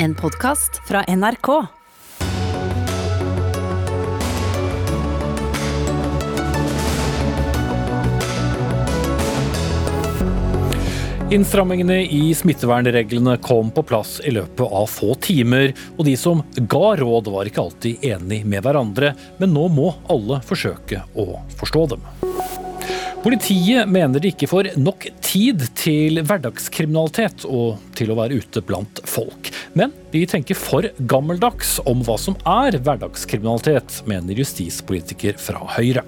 En podkast fra NRK. Innstrammingene i smittevernreglene kom på plass i løpet av få timer, og de som ga råd var ikke alltid enig med hverandre, men nå må alle forsøke å forstå dem. Politiet mener de ikke får nok tid til hverdagskriminalitet og til å være ute blant folk. Men de tenker for gammeldags om hva som er hverdagskriminalitet, mener justispolitiker fra Høyre.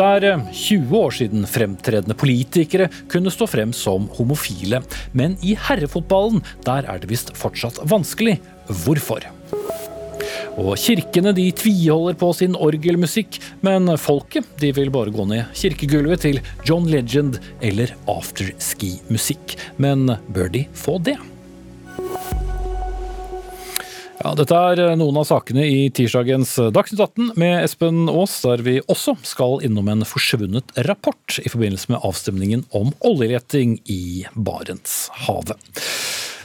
Det er 20 år siden fremtredende politikere kunne stå frem som homofile. Men i herrefotballen, der er det visst fortsatt vanskelig. Hvorfor? Og kirkene de tviholder på sin orgelmusikk, men folket de vil bare gå ned kirkegulvet til John Legend eller afterski-musikk. Men bør de få det? Ja, Dette er noen av sakene i tirsdagens Dagsnytt 18 med Espen Aas, der vi også skal innom en forsvunnet rapport i forbindelse med avstemningen om oljeleting i Barentshavet.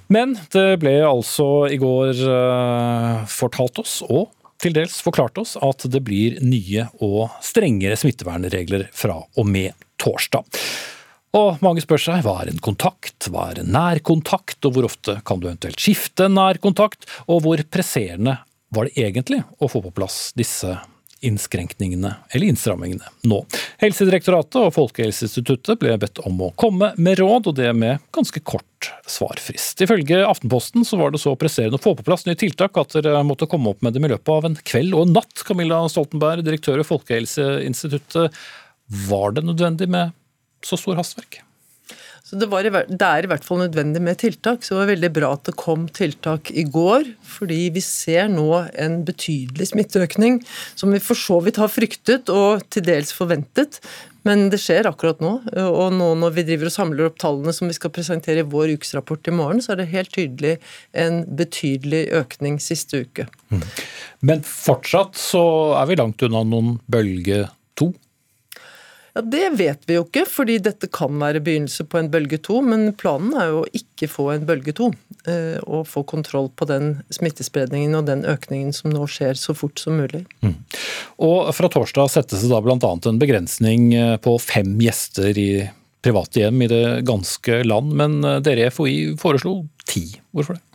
Men det ble altså i går uh, fortalt oss, og til dels forklart oss, at det blir nye og strengere smittevernregler fra og med torsdag. Og mange spør seg hva er en kontakt, hva er en nærkontakt, og hvor ofte kan du eventuelt skifte nærkontakt, og hvor presserende var det egentlig å få på plass disse innskrenkningene eller innstrammingene nå. Helsedirektoratet og Folkehelseinstituttet ble bedt om å komme med råd, og det med ganske kort svarfrist. Ifølge Aftenposten så var det så presserende å få på plass nye tiltak at dere måtte komme opp med dem i løpet av en kveld og en natt. Camilla Stoltenberg, direktør i Folkehelseinstituttet. Var det nødvendig med så stor hastverk? Så det, var, det, er i hvert fall nødvendig med tiltak. Så det var veldig bra at det kom tiltak i går. Fordi vi ser nå en betydelig smitteøkning, som vi for så vidt har fryktet og til dels forventet. Men det skjer akkurat nå. Og nå når vi driver og samler opp tallene som vi skal presentere i vår ukesrapport i morgen, så er det helt tydelig en betydelig økning siste uke. Mm. Men fortsatt så er vi langt unna noen bølge? Ja, Det vet vi jo ikke, fordi dette kan være begynnelse på en bølge to. Men planen er jo å ikke få en bølge to, eh, og få kontroll på den smittespredningen og den økningen som nå skjer så fort som mulig. Mm. Og Fra torsdag settes det da bl.a. en begrensning eh, på fem gjester i private hjem i det ganske land, men eh, dere i FHI foreslo ti. Hvorfor det?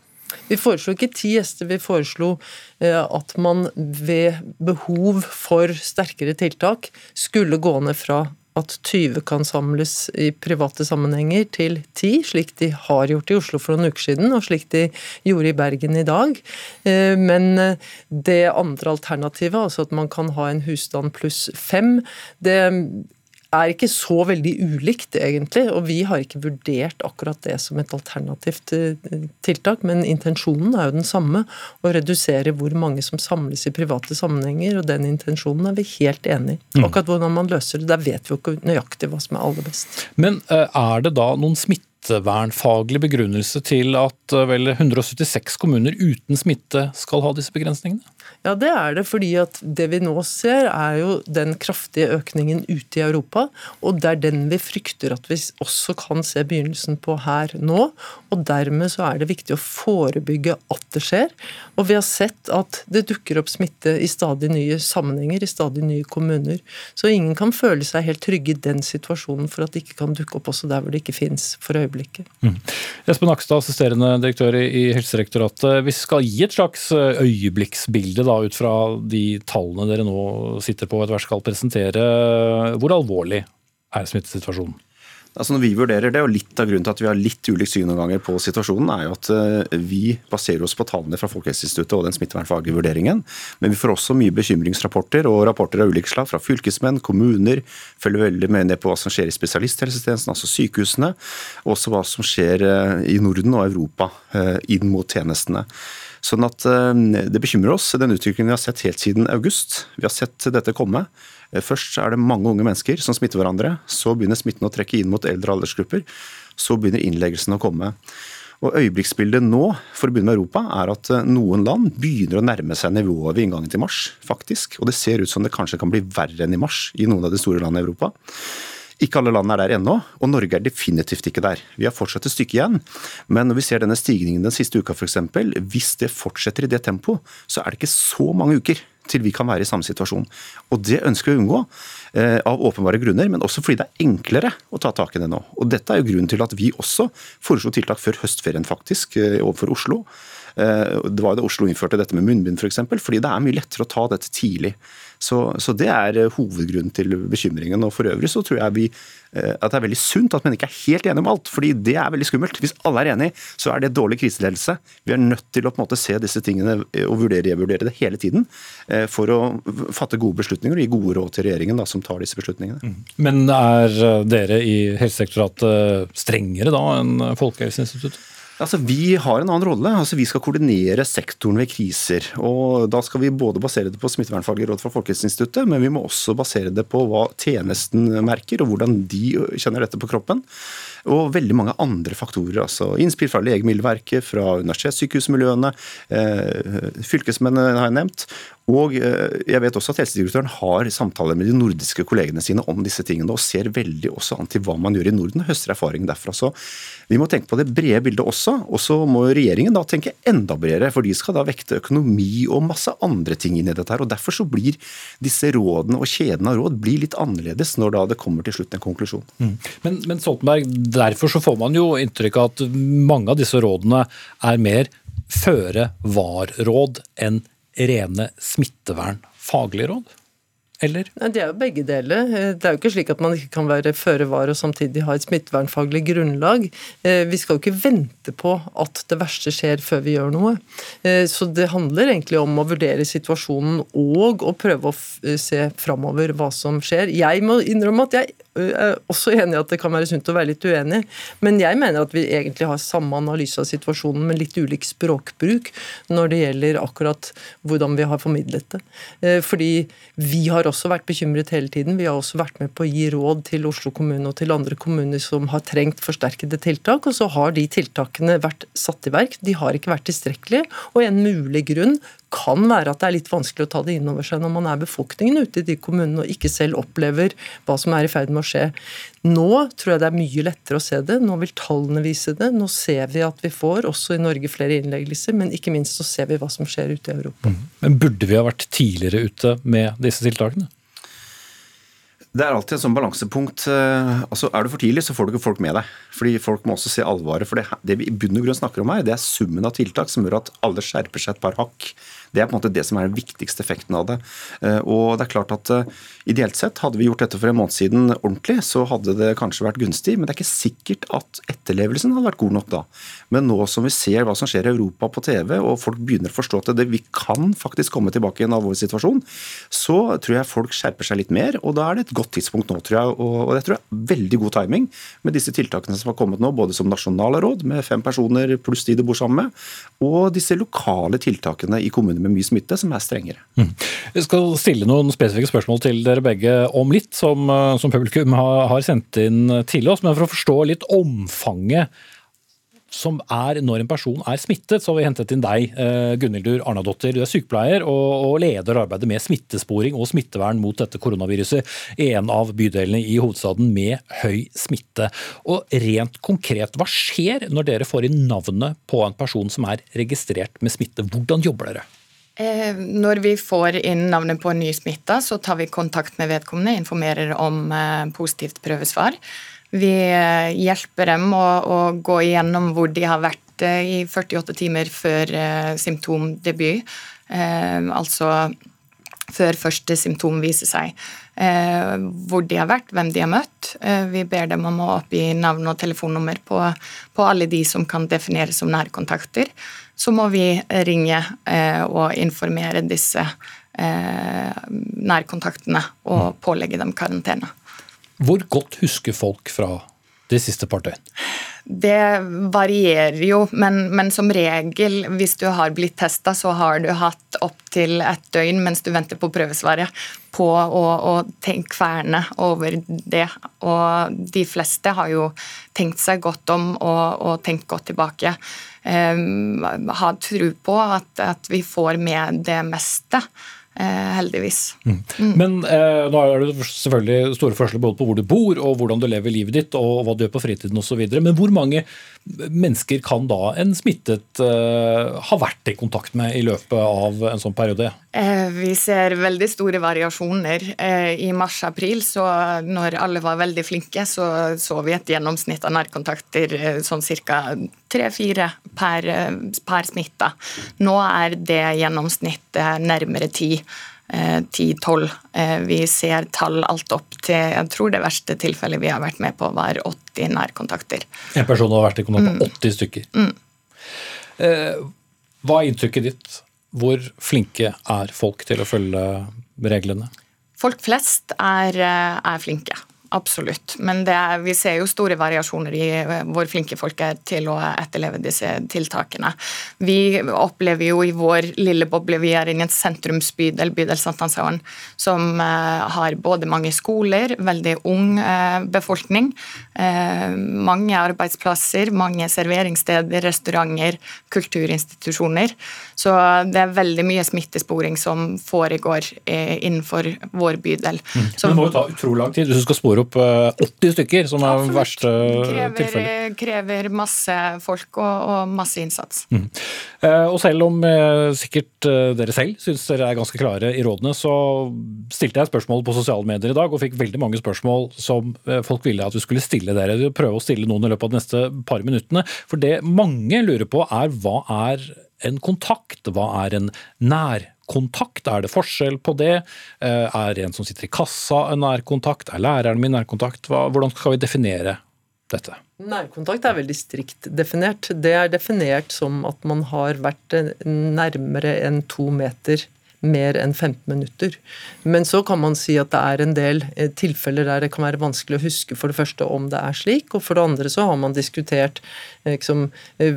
Vi foreslo ikke ti gjester, vi foreslo eh, at man ved behov for sterkere tiltak skulle gå ned fra at 20 kan samles i private sammenhenger til 10, slik de har gjort i Oslo for noen uker siden, og slik de gjorde i Bergen i dag. Eh, men eh, det andre alternativet, altså at man kan ha en husstand pluss fem, det er ikke så veldig ulikt, egentlig. Og vi har ikke vurdert akkurat det som et alternativt eh, tiltak, men intensjonen er jo den samme. Å redusere hvor mange som samles i private sammenhenger, og den intensjonen er vi helt enig i. Mm. Akkurat hvordan man løser det, der vet vi jo ikke nøyaktig hva som er aller best. Men eh, er det da noen smittevernfaglig begrunnelse til at eh, vel 176 kommuner uten smitte skal ha disse begrensningene? Ja, det er det. fordi at det vi nå ser, er jo den kraftige økningen ute i Europa. Og det er den vi frykter at vi også kan se begynnelsen på her nå. Og dermed så er det viktig å forebygge at det skjer. Og vi har sett at det dukker opp smitte i stadig nye sammenhenger, i stadig nye kommuner. Så ingen kan føle seg helt trygge i den situasjonen for at det ikke kan dukke opp også der hvor det ikke fins for øyeblikket. Mm. Espen Akstad, assisterende direktør i Helsedirektoratet. Vi skal gi et slags øyeblikksbilde ut fra de tallene dere nå sitter på etter hvert skal presentere, hvor alvorlig er smittesituasjonen? Altså når vi vurderer det, og Litt av grunnen til at vi har litt ulikt syn noen ganger på situasjonen, er jo at eh, vi baserer oss på tallene fra Folkehelseinstituttet og den smittevernfaglige vurderingen. Men vi får også mye bekymringsrapporter og rapporter av ulike slag fra fylkesmenn, kommuner. Følger veldig med ned på hva som skjer i spesialisthelsetjenesten, altså sykehusene. Og også hva som skjer eh, i Norden og Europa eh, inn mot tjenestene. Sånn at Det bekymrer oss, den utviklingen vi har sett helt siden august. Vi har sett dette komme. Eh, først er det mange unge mennesker som smitter hverandre. Så begynner smitten å trekke inn mot eldre aldersgrupper. Så begynner innleggelsene å komme. Og Øyeblikksbildet nå for å begynne med Europa, er at eh, noen land begynner å nærme seg nivået ved inngangen til mars. faktisk. Og det ser ut som det kanskje kan bli verre enn i mars i noen av de store landene i Europa. Ikke alle land er der ennå, og Norge er definitivt ikke der. Vi har fortsatt et stykke igjen. Men når vi ser denne stigningen den siste uka f.eks., hvis det fortsetter i det tempoet, så er det ikke så mange uker til vi kan være i samme situasjon. Og Det ønsker vi å unngå, eh, av åpenbare grunner, men også fordi det er enklere å ta tak i det nå. Og Dette er jo grunnen til at vi også foreslo tiltak før høstferien, faktisk, eh, overfor Oslo. Eh, det var jo da Oslo innførte dette med munnbind, f.eks., for fordi det er mye lettere å ta dette tidlig. Så, så, det er eh, hovedgrunnen til bekymringen. Og for øvrig så tror jeg vi, eh, at det er veldig sunt at man ikke er helt enige om alt, fordi det er veldig skummelt. Hvis alle er enige, så er det dårlig kriseledelse. Vi er nødt til å på en måte se disse tingene og vurdere revurdere det hele tiden for å fatte gode beslutninger og gi gode råd til regjeringen da, som tar disse beslutningene. Mm. Men er dere i Helsedirektoratet strengere da enn Folkehelseinstituttet? Altså, Vi har en annen rolle. Altså, Vi skal koordinere sektoren ved kriser. og Da skal vi både basere det på smittevernfaglig råd fra Folkehelseinstituttet, men vi må også basere det på hva tjenesten merker, og hvordan de kjenner dette på kroppen. Og veldig mange andre faktorer. altså Innspill fra Legemiddelverket, fra universitetssykehusmiljøene, eh, fylkesmennene har jeg nevnt. Og eh, jeg vet også at Helsedirektøren har samtaler med de nordiske kollegene sine om disse tingene, og ser veldig også an til hva man gjør i Norden, høster erfaring derfra. Så vi må tenke på det brede bildet også. Og så må regjeringen da tenke enda bredere, for de skal da vekte økonomi og masse andre ting inn i dette. her, og Derfor så blir disse rådene og kjeden av råd blir litt annerledes når da det kommer til slutt en konklusjon. Mm. Men, men Stoltenberg, derfor så får man jo inntrykk av at mange av disse rådene er mer føre var-råd enn rene smittevernfaglige råd? eller? Det er jo begge deler. Eh, det er jo ikke slik at man ikke kan være føre var og samtidig ha et smittevernfaglig grunnlag. Eh, vi skal jo ikke vente på at det verste skjer før vi gjør noe. Eh, så det handler egentlig om å vurdere situasjonen og å prøve å se framover hva som skjer. Jeg må innrømme at jeg er også enig i at det kan være sunt å være litt uenig, men jeg mener at vi egentlig har samme analyse av situasjonen med litt ulik språkbruk når det gjelder akkurat hvordan vi har formidlet det. Fordi vi har også vært bekymret hele tiden. Vi har også vært med på å gi råd til Oslo kommune og til andre kommuner som har trengt forsterkede tiltak, og så har de tiltakene vært satt i verk. De har ikke vært tilstrekkelige, og en mulig grunn kan være at det er litt vanskelig å ta det inn over seg når man er befolkningen ute i de kommunene og ikke selv opplever hva som er i ferd med å skje. Nå tror jeg det er mye lettere å se det. Nå vil tallene vise det. Nå ser vi at vi får også i Norge flere innleggelser, men ikke minst så ser vi hva som skjer ute i Europa. Mm. Men burde vi ha vært tidligere ute med disse tiltakene? Det er alltid et sånn balansepunkt. Eh, altså, Er du for tidlig, så får du ikke folk med deg. Fordi Folk må også se alvoret. For det, det vi i bunn og grunn snakker om her, det er summen av tiltak som gjør at alle skjerper seg et par hakk. Det er på en måte det som er den viktigste effekten av det. Eh, og det er klart at eh, Ideelt sett, hadde vi gjort dette for en måned siden ordentlig, så hadde det kanskje vært gunstig. Men det er ikke sikkert at etterlevelsen hadde vært god nok da. Men nå som vi ser hva som skjer i Europa på TV, og folk begynner å forstå at det, vi kan faktisk komme tilbake i en alvorlig situasjon, så tror jeg folk skjerper seg litt mer. Og da er det et godt tidspunkt nå, tror jeg. Og det tror jeg er veldig god timing med disse tiltakene som har kommet nå, både som nasjonale råd med fem personer pluss de du bor sammen med, og disse lokale tiltakene i kommuner med mye smitte, som er strengere. Mm. Jeg skal stille noen spesifikke spørsmål til dere begge om litt, som, eh, som publikum har, har sendt inn til oss. Men for å forstå litt omfanget som er når en person er smittet, så har vi hentet inn deg, eh, Gunhildur Arnadottir. Du er sykepleier og, og leder arbeidet med smittesporing og smittevern mot dette koronaviruset i en av bydelene i hovedstaden med høy smitte. Og rent konkret, hva skjer når dere får inn navnet på en person som er registrert med smitte? Hvordan jobber dere? Eh, når vi får inn navnet på en ny smitta, så tar vi kontakt med vedkommende, informerer om eh, positivt prøvesvar. Vi eh, hjelper dem å, å gå igjennom hvor de har vært i 48 timer før symptomdebut. altså før første symptom viser seg. hvor de har vært, hvem de har møtt. vi ber dem om å oppgi navn og telefonnummer på, på alle de som kan defineres som nærkontakter. Så må vi ringe og informere disse nærkontaktene og pålegge dem karantene. Hvor godt husker folk fra de siste par døgn? Det varierer jo, men, men, som regel, hvis du har blitt testa, så har du hatt opptil et døgn mens du venter på prøvesvaret på å, å tenke kverne over det. Og de fleste har jo tenkt seg godt om og, og tenkt godt tilbake. Um, har tro på at, at, vi får med det meste. Eh, heldigvis. Men eh, nå er det selvfølgelig store forskjeller både på hvor du bor og hvordan du lever livet ditt og hva du gjør på fritiden osv. Men hvor mange mennesker kan da en smittet eh, ha vært i kontakt med i løpet av en sånn periode? Eh, Vi ser veldig store variasjoner. Eh, I mars-april, så når alle var veldig flinke, så så vi et gjennomsnitt av nærkontakter eh, sånn ca. tre-fire per, eh, per smitta. Nå er det gjennomsnittet nærmere ti. eh, 10-12. Eh, Vi ser tall alt opp til Jeg tror det verste tilfellet vi har vært med på, var 80 nærkontakter. En person har vært i kontakt med 80 stykker. Mm. hva er inntrykket ditt? Hvor flinke er folk til å følge reglene? Folk flest er, eh, er flinke. Absolutt. Men er, vi ser jo store variasjoner i eh, hvor flinke folk er til å etterleve disse tiltakene. Vi opplever jo i vår lille boble, vi er inne i en sentrumsbydel, bydel Sankthanshaugen, som eh, har både mange skoler, veldig ung eh, befolkning, mange arbeidsplasser, mange serveringssteder, restauranter, kulturinstitusjoner. Så det er veldig mye smittesporing som foregår eh, innenfor vår bydel. Så- Men det må jo ta utrolig lang tid hvis du skal spore opp eh, 80 stykker, som er Absolutt. verste krever, tilfelle. krever masse folk og, og masse innsats. Eh, Og selv om eh, sikkert eh, dere selv syns dere er ganske klare i rådene, så stilte jeg spørsmål på sosiale medier i dag og fikk veldig mange spørsmål som eh, folk ville at vi skulle stille dere. Vi prøver å stille noen i løpet av de neste par minuttene. For det mange lurer på er hva er en kontakt? Hva er en nærkontakt? Er det forskjell på det? Eh, Er en som sitter i kassa en nærkontakt? Er læreren min nærkontakt? Hvordan skal vi definere dette? Nærkontakt er veldig strikt definert. Det er definert som at man har vært nærmere enn to meter mer enn 15 minutter. Men så kan man si at det er en del eh, tilfeller der det kan være vanskelig å huske for det første om det er slik, og for det andre så har man diskutert liksom,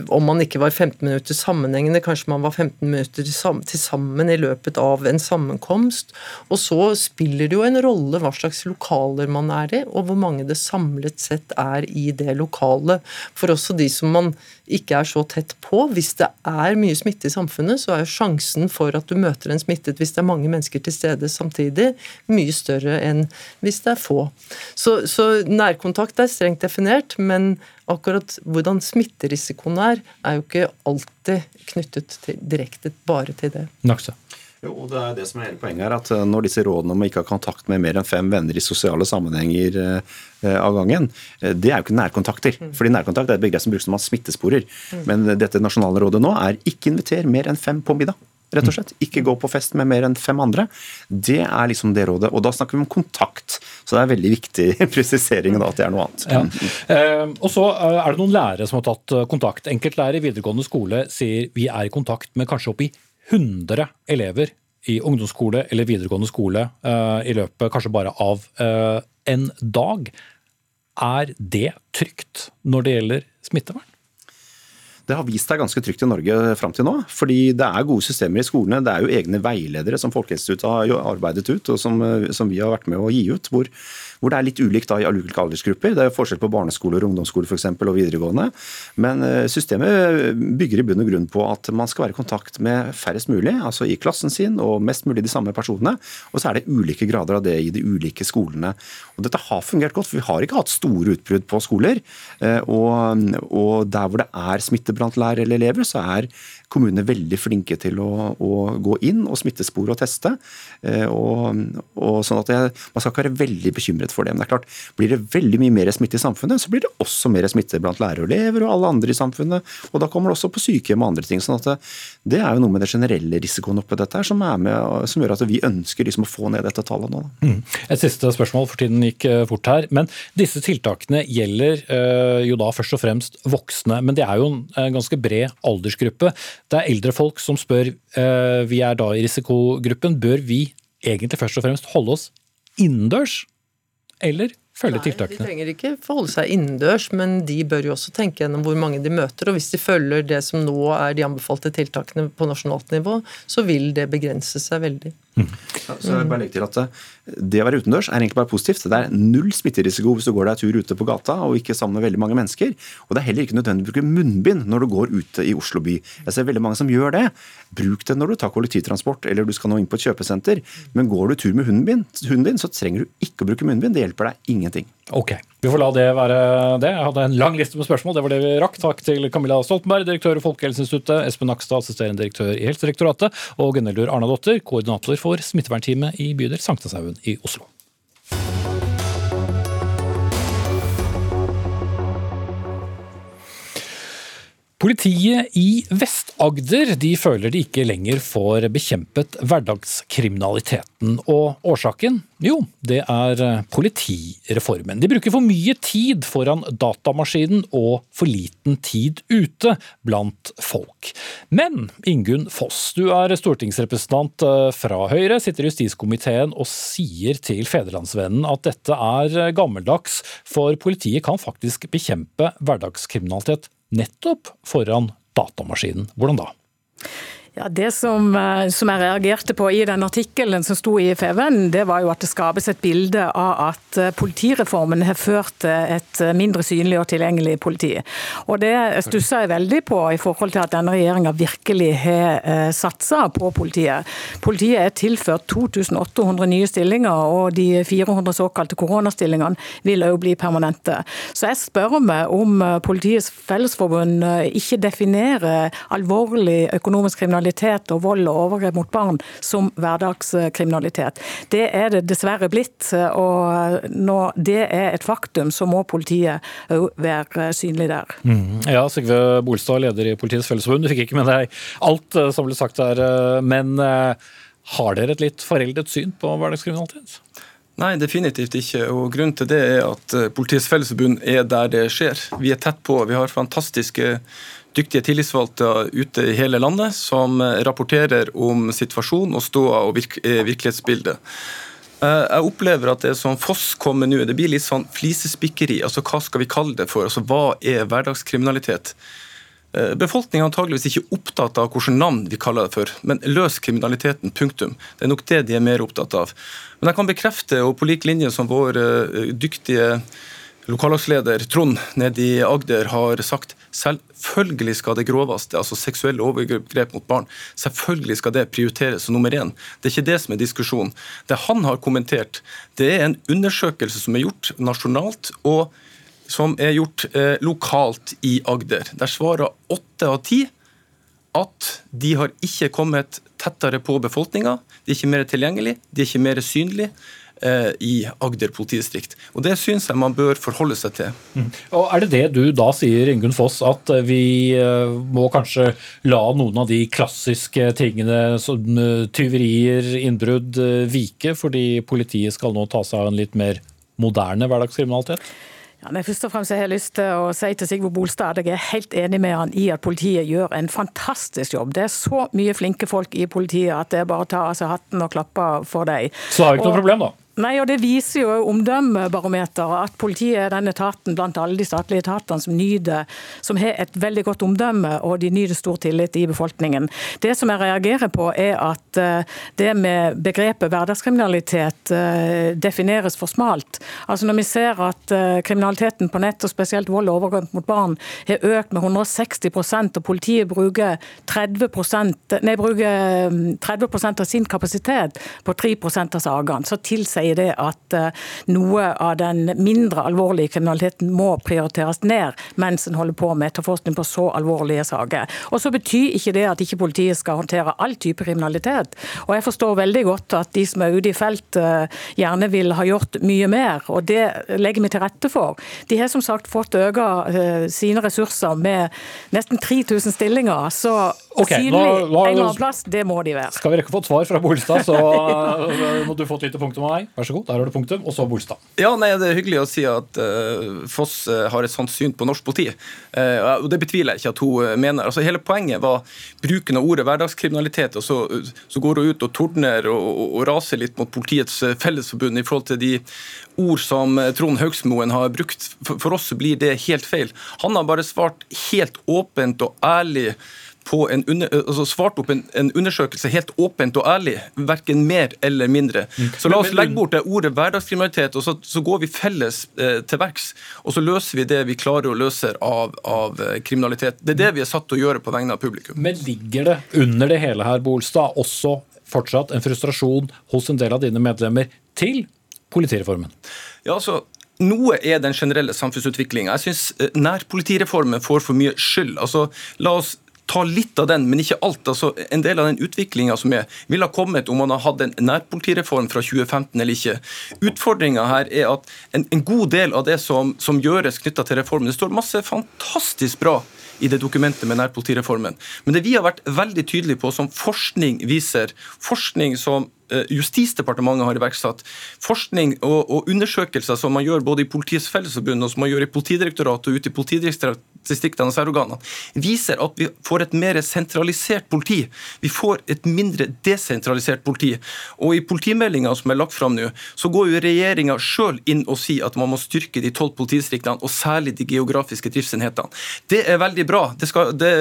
om man ikke var 15 minutter sammenhengende, kanskje man var 15 minutter til sammen i løpet av en sammenkomst. Og så spiller det jo en rolle hva slags lokaler man er i, og hvor mange det samlet sett er i det lokalet. For også de som man ikke er så tett på. Hvis det er mye smitte i samfunnet, så er jo sjansen for at du møter en smittet hvis det er mange mennesker til stede samtidig, mye større enn hvis det er få. Så, så nærkontakt er strengt definert, men akkurat hvordan smitterisikoen er, er jo ikke alltid knyttet til, direkte bare til det. Naksa. Jo, og det er det som er hele poenget her, at eh, Når disse rådene om å ikke ha kontakt med mer enn fem venner i sosiale sammenhenger eh, eh, av gangen, det er jo ikke nærkontakter. Fordi Nærkontakt er et begrep som brukes når man smittesporer. Men dette nasjonale rådet nå er ikke inviter mer enn fem på middag. Rett og slett. Ikke gå på fest med mer enn fem andre. Det er liksom det rådet. Og da snakker vi om kontakt. Så det er veldig viktig presisering da, at det er noe annet. Ja. Eh, og så eh, er det noen lærere som har tatt eh, kontakt. Enkeltlærere i videregående skole sier vi er i kontakt med kanskje oppi 100 elever i ungdomsskole eller videregående skole eh, i løpet kanskje bare av en dag. Er det trygt når det gjelder smittevern? Det har vist seg ganske trygt i Norge fram til nå. fordi det er gode systemer i skolene. Det er jo egne veiledere som Folkehelseinstituttet har arbeidet ut, og som, som vi har vært med å gi ut. hvor hvor det er litt ulikt da i ulike aldersgrupper. Det er jo forskjell på barneskoler, ungdomsskoler for eksempel, og videregående. Men eh, systemet bygger i bunn og grunn på at man skal være i kontakt med færrest mulig, altså i klassen sin, og mest mulig de samme personene. Og så er det ulike grader av det i de ulike skolene. Og Dette har fungert godt, for vi har ikke hatt store utbrudd på skoler. Eh, Og, og der hvor det er smitte blant lærere eller elever, så er kommunene veldig flinke til å, å gå inn og smittespore og teste. Eh, Og, og sånn at jeg, Man skal ikke være veldig bekymret for det. Men det er klart, blir det veldig mye mer smitte i samfunnet, så blir det også mer smitte blant lærere og elever og alle andre i samfunnet. Og da kommer det også på sykehjem og andre ting. sånn at det, det er jo noe med den generelle risikoen oppi dette her som, med, som gjør at vi ønsker liksom å få ned dette tallet nå. Mm. Et siste spørsmål, for tiden gikk eh, fort her. Men disse tiltakene gjelder eh, jo da først og fremst voksne. Men det er jo en ganske bred aldersgruppe. Det er eldre folk som spør, uh, vi er da i risikogruppen, bør vi egentlig først og fremst holde oss innendørs? Eller følge Nei, de trenger ikke forholde seg innendørs, men de bør jo også tenke gjennom hvor mange de møter. Og hvis de følger det som nå er de anbefalte tiltakene på nasjonalt nivå, så vil det begrense seg veldig. Så jeg bare legger til at eh, Det å være utendørs er egentlig bare positivt. Det er null smitterisiko hvis du går deg tur ute på gata og ikke sammen med veldig mange mennesker. Og det er heller ikke nødvendig å bruke munnbind når du går ute i Oslo by. Jeg ser veldig mange som gjør det. Bruk det når du tar kollektivtransport eller du skal nå inn på et kjøpesenter. Men går du tur med hunden din, hunden din så trenger du ikke å bruke munnbind. Det hjelper deg ingenting. Ok, vi får la det være det. Jeg hadde en lang liste med spørsmål. Det var det vi rakk. Takk til Camilla Stoltenberg, direktør i Folkehelseinstituttet, Espen Nakstad, assisterende direktør i Helsedirektoratet, og Gunnhildur Arnadottir, koordinator for smittevernteamet i bydel Sankthanshaugen i Oslo. Politiet i Vest-Agder de føler de ikke lenger får bekjempet hverdagskriminaliteten. Og årsaken? Jo, det er politireformen. De bruker for mye tid foran datamaskinen og for liten tid ute blant folk. Men Ingunn Foss, du er stortingsrepresentant eh, fra Høyre, sitter i justiskomiteen og sier til Federlandsvennen at dette er gammeldags, for politiet kan faktisk bekjempe hverdagskriminalitet nettopp foran datamaskinen. Hvordan da? Ja, Det som, eh, som, jeg reagerte på i den artikkelen som sto i FVN, det var jo at det skapes et bilde av at eh, politireformen har ført til et eh, mindre synlig og tilgjengelig politi. Og Det stusser jeg veldig på i forhold til at denne regjeringa virkelig har satsa på politiet. Politiet er tilført 2800 nye stillinger, og de 400 såkalte koronastillingene vil òg bli permanente. Så jeg spør meg om Politiets Fellesforbund ikke definerer alvorlig økonomisk kriminalitet kriminalitet og vold og overgrep mot barn som hverdagskriminalitet. Det er det dessverre blitt. og Når det er et faktum, så må politiet òg være synlig der. Mm. Ja, Sigve Bolstad, leder i Politiets Fellesforbund. Du fikk ikke med deg alt eh, som ble sagt her, eh, men eh, har dere et litt foreldet syn på hverdagskriminalitet? Nei, definitivt ikke. og Grunnen til det er at Politiets Fellesforbund er der det skjer. Vi er tett på. Vi har fantastiske dyktige tillitsvalgte ute i hele landet som eh, rapporterer om situasjonen og ståa og virk eh, virkelighetsbildet. Eh, jeg opplever at det som Foss kommer nå, det blir litt sånn flisespikkeri. altså Hva skal vi kalle det for? altså Hva er hverdagskriminalitet? Befolkningen er antageligvis ikke opptatt av hvilket navn vi kaller det for, men løs kriminaliteten, punktum. Det er nok det de er mer opptatt av. Men jeg kan bekrefte, og på lik linje som vår dyktige lokallagsleder Trond nede i Agder har sagt selvfølgelig skal det groveste, altså seksuelle overgrep mot barn, selvfølgelig skal det prioriteres som nummer én. Det er ikke det som er diskusjonen. Det han har kommentert, det er en undersøkelse som er gjort nasjonalt, og som er gjort eh, lokalt i Agder. Der svarer åtte av ti at de har ikke kommet tettere på befolkninga. De er ikke mer tilgjengelig, de er ikke mer synlige. Eh, i Agder politidistrikt. Og Det syns jeg man bør forholde seg til. Mm. Og Er det det du da sier, Ingunn Foss, at vi eh, må kanskje la noen av de klassiske tingene som eh, tyverier, innbrudd, vike, fordi politiet skal nå ta seg av en litt mer moderne hverdagskriminalitet? Ja, men først og fremst har jeg lyst til å si til Sigve Bolstad at jeg er helt enig med han i at politiet gjør en fantastisk jobb. Det er så mye flinke folk i politiet at det er bare å ta av seg hatten og klappe for dem. Så har vi ikke noe problem, da? Nei, og Det viser jo omdømmebarometeret at politiet er den etaten blant alle de statlige etatene som nyder, som har et veldig godt omdømme og de nyter stor tillit i befolkningen. Det som jeg reagerer på er at eh, det med begrepet hverdagskriminalitet eh, defineres for smalt. Altså Når vi ser at eh, kriminaliteten på nett, og spesielt vold og overgrep mot barn, har økt med 160% og politiet bruker 30, nei, bruker 30 mm, av sin kapasitet på 3% av sakene, så tilsier sier det at eh, noe av den mindre alvorlige kriminaliteten må prioriteres ned mens en holder på med etterforskning på så alvorlige saker. Og så betyr ikke det at ikke politiet skal håndtere all type kriminalitet. Og jeg forstår veldig godt at de som er ute i felt eh, gjerne vil ha gjort mye mer, og det legger vi til rette for. De har som sagt fått øke eh, sine ressurser med nesten 3000 stillinger. så okay, synlig en eller annen plass, det må de være. Skal vi rekke å få et svar fra Bolstad, så må du få et lite punktum av meg. Vær så god, der har du punktum. Og så Bolstad. Ja, nei, Det er hyggelig å si at uh, Foss uh, har et sånt syn på norsk politi. Uh, og Det betviler jeg ikke at hun mener. Altså, Hele poenget var bruken av ordet hverdagskriminalitet. og Så, så går hun ut og tordner og, og, og, raser litt mot Politiets Fellesforbund i forhold til de ord som Trond Haugsmoen har brukt. For, for oss blir det helt feil. Han har bare svart helt åpent og ærlig på en under, altså svart opp en, en, undersøkelse helt åpent og ærlig. Verken mer eller mindre. Mm. Så la oss legge bort det ordet hverdagskriminalitet, og så, så går vi felles eh, til verks. Og så løser vi det vi klarer å løse av, av eh, kriminalitet. Det er det vi er satt til å gjøre på vegne av publikum. Men ligger det under det hele her, Bolstad, også fortsatt en frustrasjon hos en del av dine medlemmer til politireformen? Ja, altså, noe er den generelle samfunnsutviklinga. Jeg syns eh, nærpolitireformen får for mye skyld. Altså, la oss ta litt av den, men ikke alt. Altså, en del av den utviklinga som er, ville ha kommet om man har hatt en nærpolitireform fra 2015 eller ikke. Utfordringa her er at en, en, god del av det som, som gjøres knytta til reformen, det står masse fantastisk bra i det dokumentet med nærpolitireformen. Men det vi har vært veldig tydelige på, som forskning viser, forskning som Eh, Justisdepartementet har iverksatt. Forskning og, og, undersøkelser som man gjør både i Politiets Fellesforbund og som man gjør i Politidirektoratet og ute i politidistriktene og særorganene, viser at vi får et mer sentralisert politi. Vi får et mindre desentralisert politi. Og I politimeldinga som er lagt fram nå, så går jo regjeringa sjøl inn og sier at man må styrke de tolv politidistriktene, og særlig de geografiske driftsenhetene. Det er veldig bra. Det skal, det,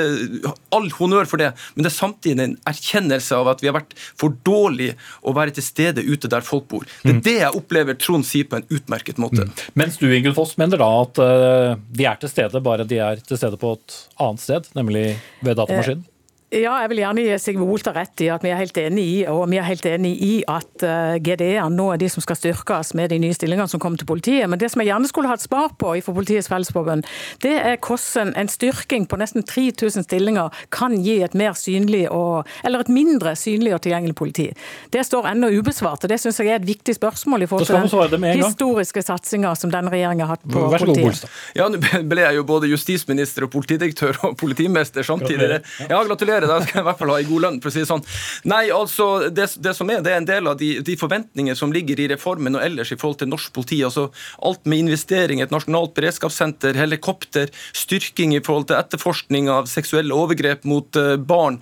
all honnør for det, men det er samtidig en erkjennelse av at vi har vært for dårlige å være til stede ute der folk bor. Det er mm. det jeg opplever Trond sier på en utmerket måte. Mm. Mens du Ingunn Foss, mener da at de er til stede, bare de er til stede på et annet sted, nemlig ved datamaskinen? Ja, jeg vil gjerne gi Sigve Holter rett i at vi er helt enig i og vi er helt enig i at eh, GDE-ene nå er de som skal styrkes med de nye stillingene som kommer til politiet. Men det som jeg gjerne skulle hatt svar på for Politiets Fellesforbund, det er hvordan en styrking på nesten 3000 stillinger kan gi et mer synlig og, eller et mindre synlig og tilgjengelig politi. Det står ennå ubesvart, og det syns jeg er et viktig spørsmål i forhold til den historiske satsinga som denne regjeringa har hatt på politiet. Ja, nå ble jeg jo både justisminister og politidirektør og politimester samtidig. Ja, gratulerer gjøre. Da skal jeg i hvert fall ha en god lønn, for å si det sånn. Nei, altså, det, det, som er, det er en del av de, de forventninger som ligger i reformen og ellers i forhold til norsk politi. altså Alt med investering, et nasjonalt beredskapssenter, helikopter, styrking i forhold til etterforskning av seksuelle overgrep mot uh, barn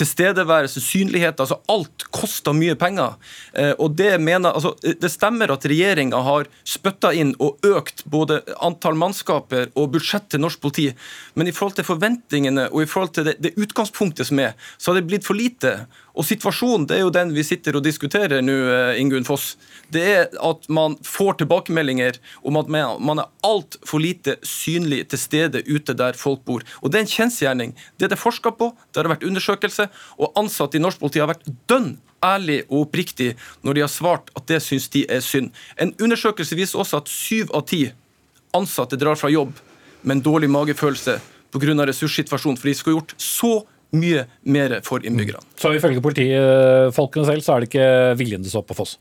tilstedeværelse, synlighet. altså Alt koster mye penger. Eh, og Det mener, altså det stemmer at regjeringa har spytta inn og økt både antall mannskaper og budsjett til norsk politi, men i forhold til forventningene og i forhold til det, det utgangspunktet som er, så har det blitt for lite. Og Situasjonen det er jo den vi sitter og diskuterer nå, eh, Ingunn Foss. Det er at man får tilbakemeldinger om at man er altfor lite synlig til stede ute der folk bor. Og Det er en kjensgjerning. Det er det forska på, det har vært undersøkelse, og ansatte i norsk politi har vært dønn ærlig og oppriktig når de har svart at det syns de er synd. En undersøkelse viser også at syv av ti ansatte drar fra jobb med en dårlig magefølelse pga. ressurssituasjonen, for de skulle gjort så mye mer for innbyggerne. Så ifølge politifolkene selv så er det ikke viljen det står på Foss?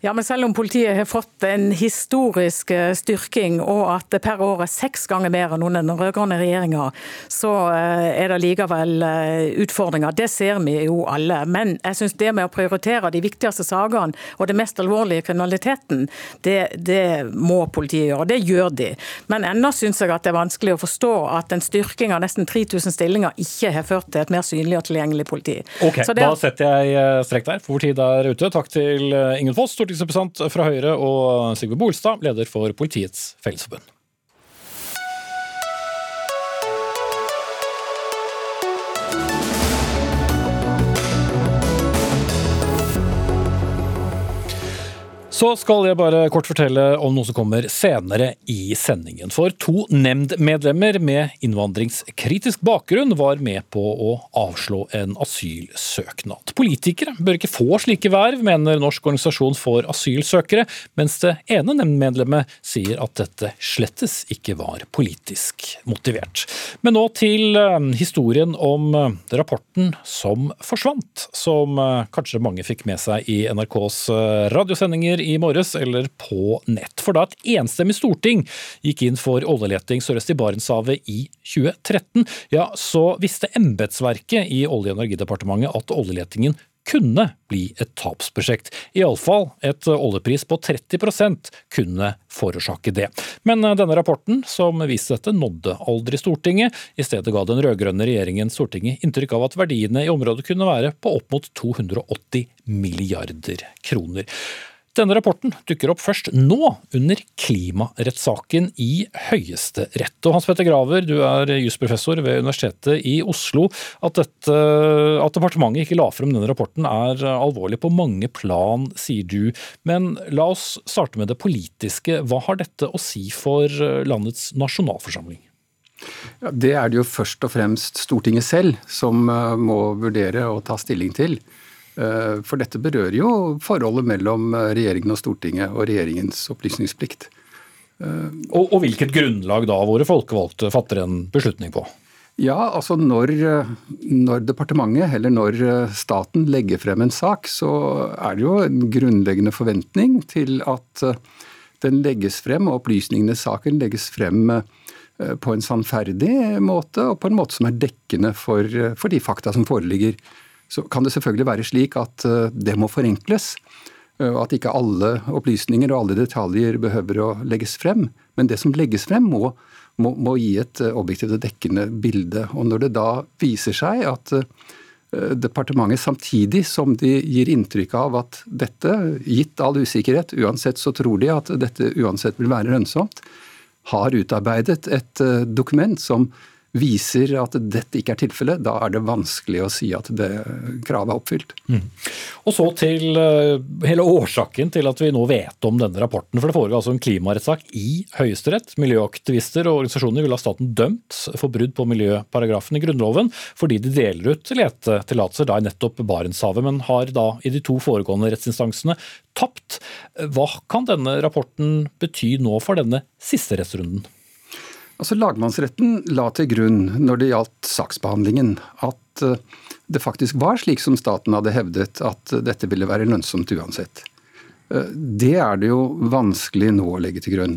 Ja, men Selv om politiet har fått en historisk eh, styrking, og at det per år er seks ganger mer enn under den rød-grønne regjeringa, så eh, er det likevel eh, utfordringer. Det ser vi jo alle. Men jeg syns det med å prioritere de viktigste sakene og det mest alvorlige kriminaliteten, det, det må politiet gjøre. Det gjør de. Men ennå syns jeg at det er vanskelig å forstå at en styrking av nesten 3000 stillinger ikke har ført til et mer synlig og tilgjengelig politi. Ok, det... Da setter jeg strekk der, for vår tid er ute. Takk til Ingen Foss stortingsrepresentant fra Høyre, og Sigve Bolstad, leder for Politiets Fellesforbund. Så skal jeg bare kort fortelle om noe som kommer senere i sendingen. For to nemndmedlemmer med innvandringskritisk bakgrunn var med på å avslå en asylsøknad. Politikere bør ikke få slike verv, mener Norsk organisasjon for asylsøkere, mens det ene nemndmedlemmet sier at dette slettes ikke var politisk motivert. Men nå til eh, historien om eh, rapporten som forsvant, som eh, kanskje mange fikk med seg i NRKs radiosendinger i morges, eller på nett. For da et enstemmig storting gikk inn for oljeleting sørøst i Barentshavet i 2013, ja, så visste embetsverket i Olje- og energidepartementet at oljeletingen kunne bli et tapsprosjekt. Iallfall et oljepris på 30% kunne forårsake det. Men denne rapporten som viste dette, nådde aldri Stortinget. I stedet ga den rød-grønne regjeringen Stortinget inntrykk av at verdiene i området kunne være på opp mot 280 milliarder kroner. Denne rapporten dukker opp først nå, under klimarettssaken i Høyesterett. Og Hans Petter Graver, du er jusprofessor ved Universitetet i Oslo. At, dette, at departementet ikke la frem denne rapporten er alvorlig på mange plan, sier du. Men la oss starte med det politiske. Hva har dette å si for landets nasjonalforsamling? Ja, det er det jo først og fremst Stortinget selv som eh, må vurdere og ta stilling til. Eh, for dette berører jo forholdet mellom eh, regjeringen og Stortinget og regjeringens opplysningsplikt. Eh, og, og hvilket grunnlag da våre folkevalgte fatter en beslutning på? Ja, altså når, når, departementet eller når staten legger frem en sak, så er det jo en grunnleggende forventning til at den legges frem, og opplysningene i saken legges frem på en sannferdig måte, og på en måte som er dekkende for, for de fakta som foreligger. Så kan det selvfølgelig være slik at eh, det må forenkles. Eh, at ikke alle opplysninger og alle detaljer behøver å legges frem. Men det som legges frem, må, må, må gi et eh, objektivt og dekkende bilde. Og når det da viser seg at departementet samtidig som de gir inntrykk av at dette, gitt all usikkerhet, uansett så tror de at dette uansett vil være lønnsomt, har utarbeidet et dokument som viser at dette ikke er tilfellet, da er det vanskelig å si at det kravet er oppfylt. Mm. Og så til uh, hele årsaken til at vi nå vet om denne rapporten. For det foregår altså en klimarettssak i Høyesterett. Miljøaktivister og organisasjoner vil ha staten dømt for brudd på miljøparagrafen i Grunnloven fordi de deler ut letetillatelser i nettopp Barentshavet, men har da i de to foregående rettsinstansene tapt. Hva kan denne rapporten bety nå for denne siste rettsrunden? Altså Lagmannsretten la til grunn når det gjaldt saksbehandlingen, at eh, det faktisk var slik som staten hadde hevdet, at dette ville være lønnsomt uansett. Eh, det er det jo vanskelig nå å legge til grunn.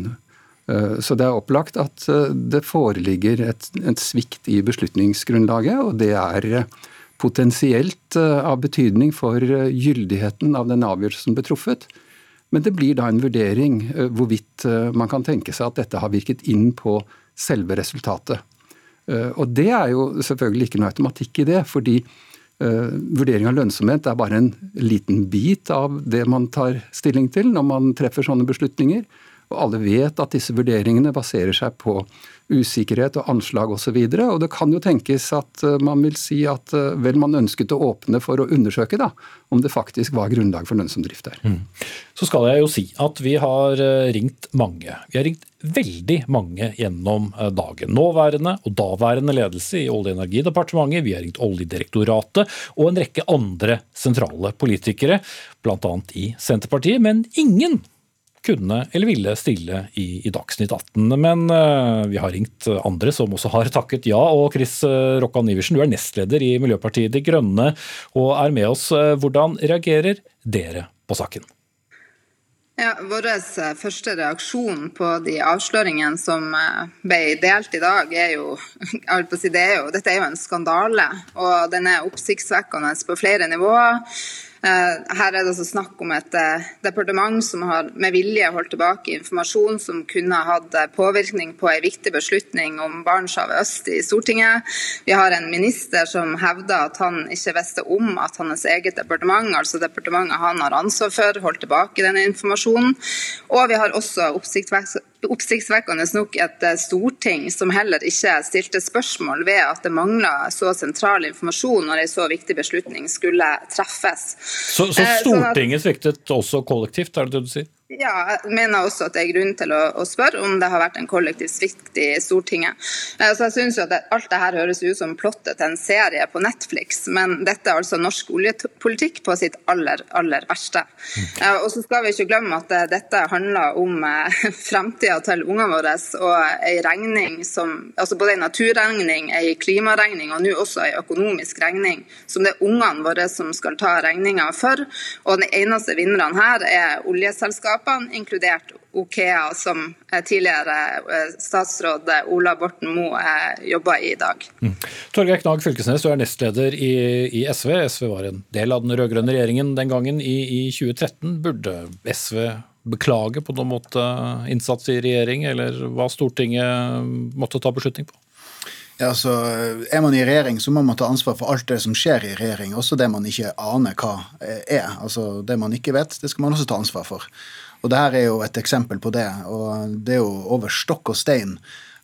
Eh, så det er opplagt at det foreligger et, et svikt i beslutningsgrunnlaget, og det er potensielt av betydning for gyldigheten av den avgjørelsen som ble truffet. Men det blir da en vurdering hvorvidt man kan tenke seg at dette har virket inn på selve resultatet. Eh, og Det er jo selvfølgelig ikke noe automatikk i det, fordi uh, vurdering av lønnsomhet er bare en liten bit av det man tar stilling til når man treffer sånne beslutninger. Og alle vet at disse vurderingene baserer seg på usikkerhet og anslag osv. Og, så og det kan jo tenkes at uh, man vil si at uh, vel man ønsket å åpne for å undersøke da, om det faktisk var grunnlag for lønnsom drift der. Mm. Så skal jeg jo si at vi har ringt mange. Vi har ringt veldig mange gjennom eh, dagen. Nåværende og daværende ledelse i Olje- og energidepartementet, vi har ringt Oljedirektoratet og en rekke andre sentrale politikere, bl.a. i Senterpartiet, men ingen kunne eller ville stille i, i Dagsnytt 18. Men uh, vi har ringt andre som også har takket ja. Og Chris uh, Rokkan Iversen, du er nestleder i Miljøpartiet De Grønne og er med oss. Uh, hvordan reagerer dere på saken? Ja, Vår eh, første reaksjon på de avsløringene som eh, ble delt i dag, er jo, det er jo Dette er jo en skandale, og den er oppsiktsvekkende på flere nivåer. Eh, her er det altså snakk om et eh, departement som har med vilje holdt tilbake informasjon som kunne hatt eh, påvirkning på en viktig beslutning om Barentshavet øst i Stortinget. Vi har en minister som hevder at han ikke visste om at hans eget departement, altså departementet han har ansvar for, holdt tilbake denne informasjonen. Og vi har også oppsiktsvekkende oppsiktsvekkende nok et eh, storting som heller ikke stilte spørsmål ved at det mangla så sentral informasjon når en så viktig beslutning skulle treffes. Så, så eh, Stortinget sviktet også kollektivt, er det det du sier? Ja, jeg mener også at det er grunn til å, å spørre om det har vært en kollektiv svikt i Stortinget. Altså, jeg synes jo at det, Alt det her høres ut som plottet til en serie på Netflix, men dette er altså norsk oljepolitikk på sitt aller, aller verste. Og så skal vi ikke glemme at eh, dette handler om fremtida til ungene våre og ei regning som altså Både ei naturregning, ei klimaregning og nå også ei økonomisk regning som det er ungene våre som skal ta regninga for. Og den eneste vinnerne her er oljeselskapene selskapene, inkludert Okea, som tidligere eh, statsråd Ola Borten Moe jobber i i dag. Mm. Torgeir Knag Fylkesnes, du er nestleder i, i, SV. SV var en del av den rød-grønne regjeringen den gangen i, i 2013. Burde SV beklage på noen måte innsats i regjering, eller hva Stortinget måtte ta beslutning på? Ja, så Er man i regjering, så må man ta ansvar for alt det som skjer i regjering, også det man ikke aner hva er. Altså Det man ikke vet, det skal man også ta ansvar for. Og det her er jo et eksempel på det. Og det er jo over stokk og stein.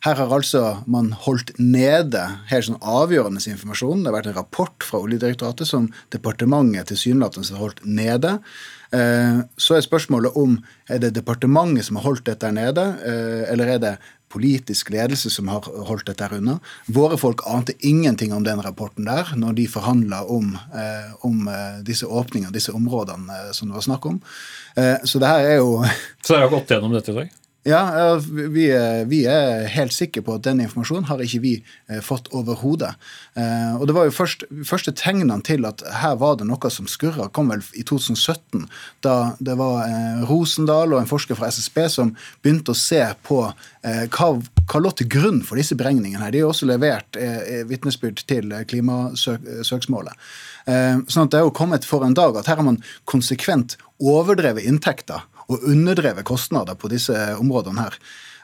Her har altså man holdt nede helt sånn avgjørende informasjon. Det har vært en rapport fra Oljedirektoratet som departementet tilsynelatende har holdt nede. Eh, så er spørsmålet om er det departementet som har holdt dette nede, eh, eller er det politisk ledelse som har holdt dette her unna. Våre folk ante ingenting om den rapporten der når de forhandla om, eh, om, disse åpningene, disse områdene som det var snakk om. så det her er jo Så dere har gått gjennom dette i dag? Ja, vi, vi, er helt sikre på at den informasjonen har ikke vi eh, fått overhodet. Eh, og det var jo først, første tegnene til at her var det noe som skurra, kom vel i 2017. Da det var eh, Rosendal og en forsker fra SSB som begynte å se på hva, hva lå til grunn for disse beregningene. her. De har også levert vitnesbyrd til klimasøksmålet. Sånn at det er jo kommet for en dag at her har man konsekvent overdrevet inntekter og underdrevet kostnader på disse områdene her.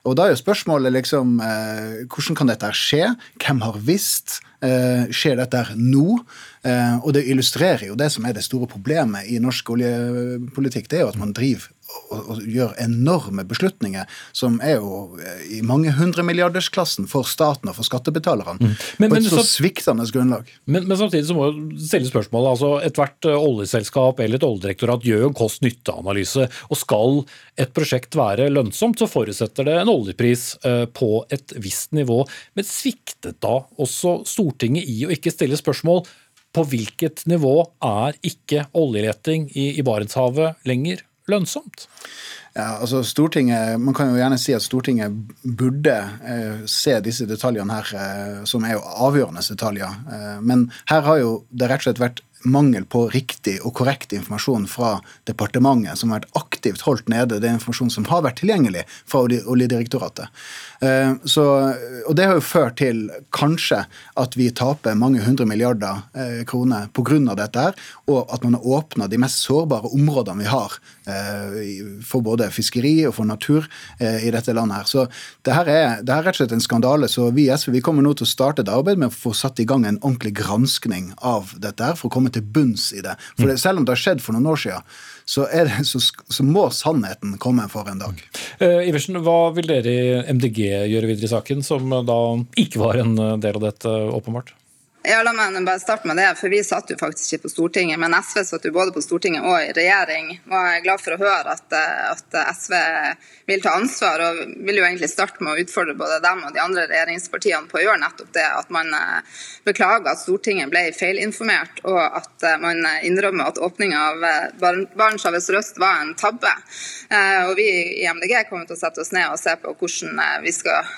Og da er jo spørsmålet liksom eh, hvordan kan dette skje? Hvem har visst? Eh, skjer dette nå? Eh, og det illustrerer jo det som er det store problemet i norsk oljepolitikk. Det er jo at man driver og, gjør enorme beslutninger som er jo eh, i mange hundremilliardersklassen for staten og for skattebetalerne. Mm. Men, på et så sviktende grunnlag. Men, men, samtidig så må jo stille spørsmålet. altså Ethvert eh, oljeselskap eller et oljedirektorat gjør en kost-nytte-analyse. og Skal et prosjekt være lønnsomt, så forutsetter det en oljepris eh, på et visst nivå. Men sviktet da også Stortinget i å ikke stille spørsmål på hvilket nivå er ikke oljeleting i, i Barentshavet lenger lønnsomt? Ja, altså Stortinget, Man kan jo gjerne si at Stortinget burde eh, se disse detaljene her, eh, som er jo avgjørende detaljer. Eh, men her har jo det rett og slett vært mangel på riktig og korrekt informasjon fra departementet, som har vært aktivt holdt nede. Det informasjon som har vært tilgjengelig fra Oljedirektoratet. Eh, så, og det har jo ført til kanskje at vi taper mange hundre milliarder eh, kroner pga. dette, her, og at man har åpna de mest sårbare områdene vi har eh, for både fiskeri og for natur i dette landet. her. Så det her er, det her er rett og slett en skandale. Så vi i SV vi kommer nå til å starte et arbeid med å få satt i gang en ordentlig granskning av dette her, for å komme til bunns i det. For det, selv om det har skjedd for noen år siden, så, det, så, så, må sannheten komme for en dag. Uh, Iversen, hva vil dere i MDG gjøre videre i saken, som da ikke var en del av dette, åpenbart? Ja, La meg bare starte med det, for Vi satt jo faktisk ikke på Stortinget, men SV satt jo både på Stortinget og i regjering. Og jeg er glad for å høre at, at, SV vil ta ansvar, og vil jo egentlig starte med å utfordre både dem og de andre regjeringspartiene på å gjøre nettopp det. At man eh, beklager at Stortinget ble feilinformert, og at eh, man innrømmer at åpninga av eh, Barentshavet sørøst var en tabbe. Og Vi i MDG kommer til å sette oss ned og se på hvordan vi skal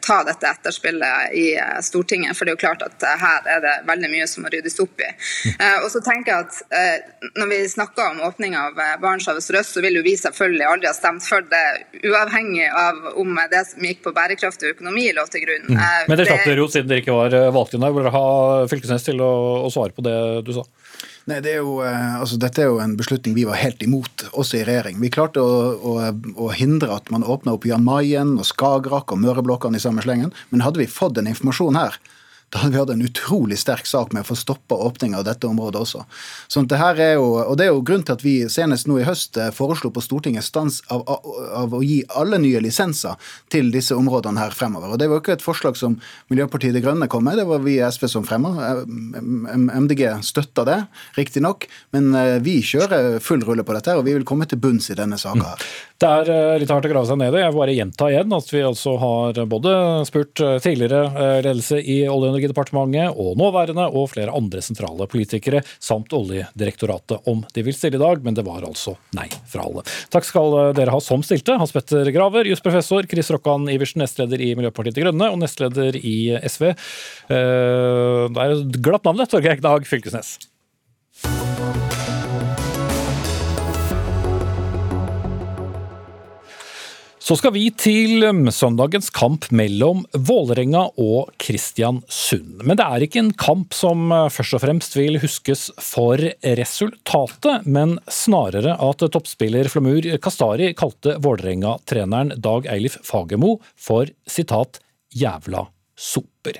ta dette etterspillet i Stortinget. For det er jo klart at her er det veldig mye som må ryddes opp i. Eh, og så tenker jeg at eh, Når vi snakker om åpning av eh, Barentshavet sørøst, så vil jo vi selvfølgelig aldri ha stemt for det, uavhengig av om det som gikk på bærekraftig økonomi lå til grunn. Mm. Men det slapp dere jo siden dere ikke var valgt inn der. Vil dere ha Fylkesnes til å, å svare på det du sa? Nei, det er jo, altså, Dette er jo en beslutning vi var helt imot, også i regjering. Vi klarte å, å, å hindre at man åpna opp Jan Mayen og Skagerrak og Møreblokkene i samme slengen. Men hadde vi fått den informasjonen her, da hadde vi hatt en utrolig sterk sak med å få stoppa åpninga av dette området også. Sånn det her er jo, og det er jo grunnen til at vi senest nå i høst eh, foreslo på Stortinget stans av, av, å gi alle nye lisenser til disse områdene her fremover. Og Det var jo ikke et forslag som Miljøpartiet De Grønne kom med, det var vi i SV som fremma. MDG støtta det, riktignok, men eh, vi kjører full rulle på dette, og vi vil komme til bunns i denne saka. her. Det er eh, litt hardt å grave seg ned i. Jeg vil bare gjenta igjen at vi altså har både spurt tidligere ledelse i Olje- og energidepartementet og nåværende og flere andre sentrale politikere, samt Oljedirektoratet om de vil stille i dag, men det var altså nei fra alle. Takk skal dere ha som stilte. Hans Petter Graver, jusprofessor, Chris Rokkan Iversen, nestleder i Miljøpartiet De Grønne og nestleder i SV. Eh, det er et glatt navn, Torgeir Knag Fylkesnes. Så skal vi til um, søndagens kamp mellom Vålerenga og Kristiansund. Men det er ikke en kamp som uh, først og fremst vil huskes for resultatet, men snarere at toppspiller Flamur Kastari kalte Vålerenga-treneren Dag Eilif Fagermo for sitat 'jævla sop'.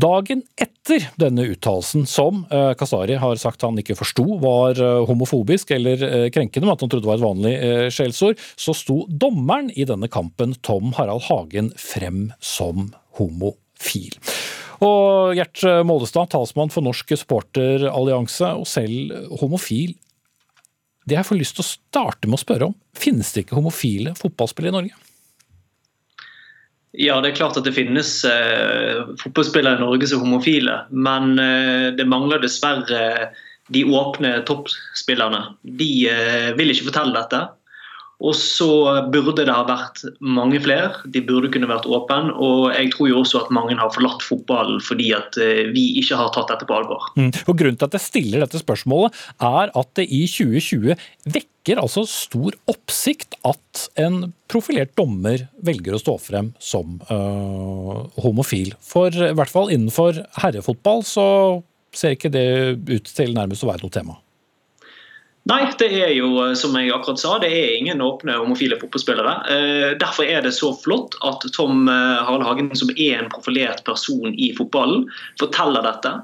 Dagen etter denne uttalelsen, som eh, Kasari har sagt han ikke forsto var eh, homofobisk eller eh, krenkende, men at han trodde var et vanlig skjellsord, så sto dommeren i denne kampen, Tom Harald Hagen, frem som homofil. Og Gjert Målestad, talsmann for Norsk supporterallianse, og selv homofil. Det jeg får lyst til å starte med å spørre om, finnes det ikke homofile fotballspillere i Norge? Ja, det er klart at det finnes eh, fotballspillere i Norge som er homofile. Men eh, det mangler dessverre de åpne toppspillerne. De eh, vil ikke fortelle dette. Og så burde det ha vært mange flere. De burde kunne vært åpne. Og jeg tror jo også at mange har forlatt fotballen fordi at eh, vi ikke har tatt dette på alvor. Mm. Og Grunnen til at jeg stiller dette spørsmålet, er at det i 2020 vekker altså stor oppsikt at en profilert dommer velger å stå frem som øh, homofil. For i hvert fall innenfor herrefotball så ser ikke det ut til nærmest å være noe tema. Nei, det er jo eh, som jeg akkurat sa, det er ingen åpne homofile fotballspillere. Eh, derfor er det så flott at Tom eh, Harald Hagen, som er en profilert person i fotballen, forteller dette.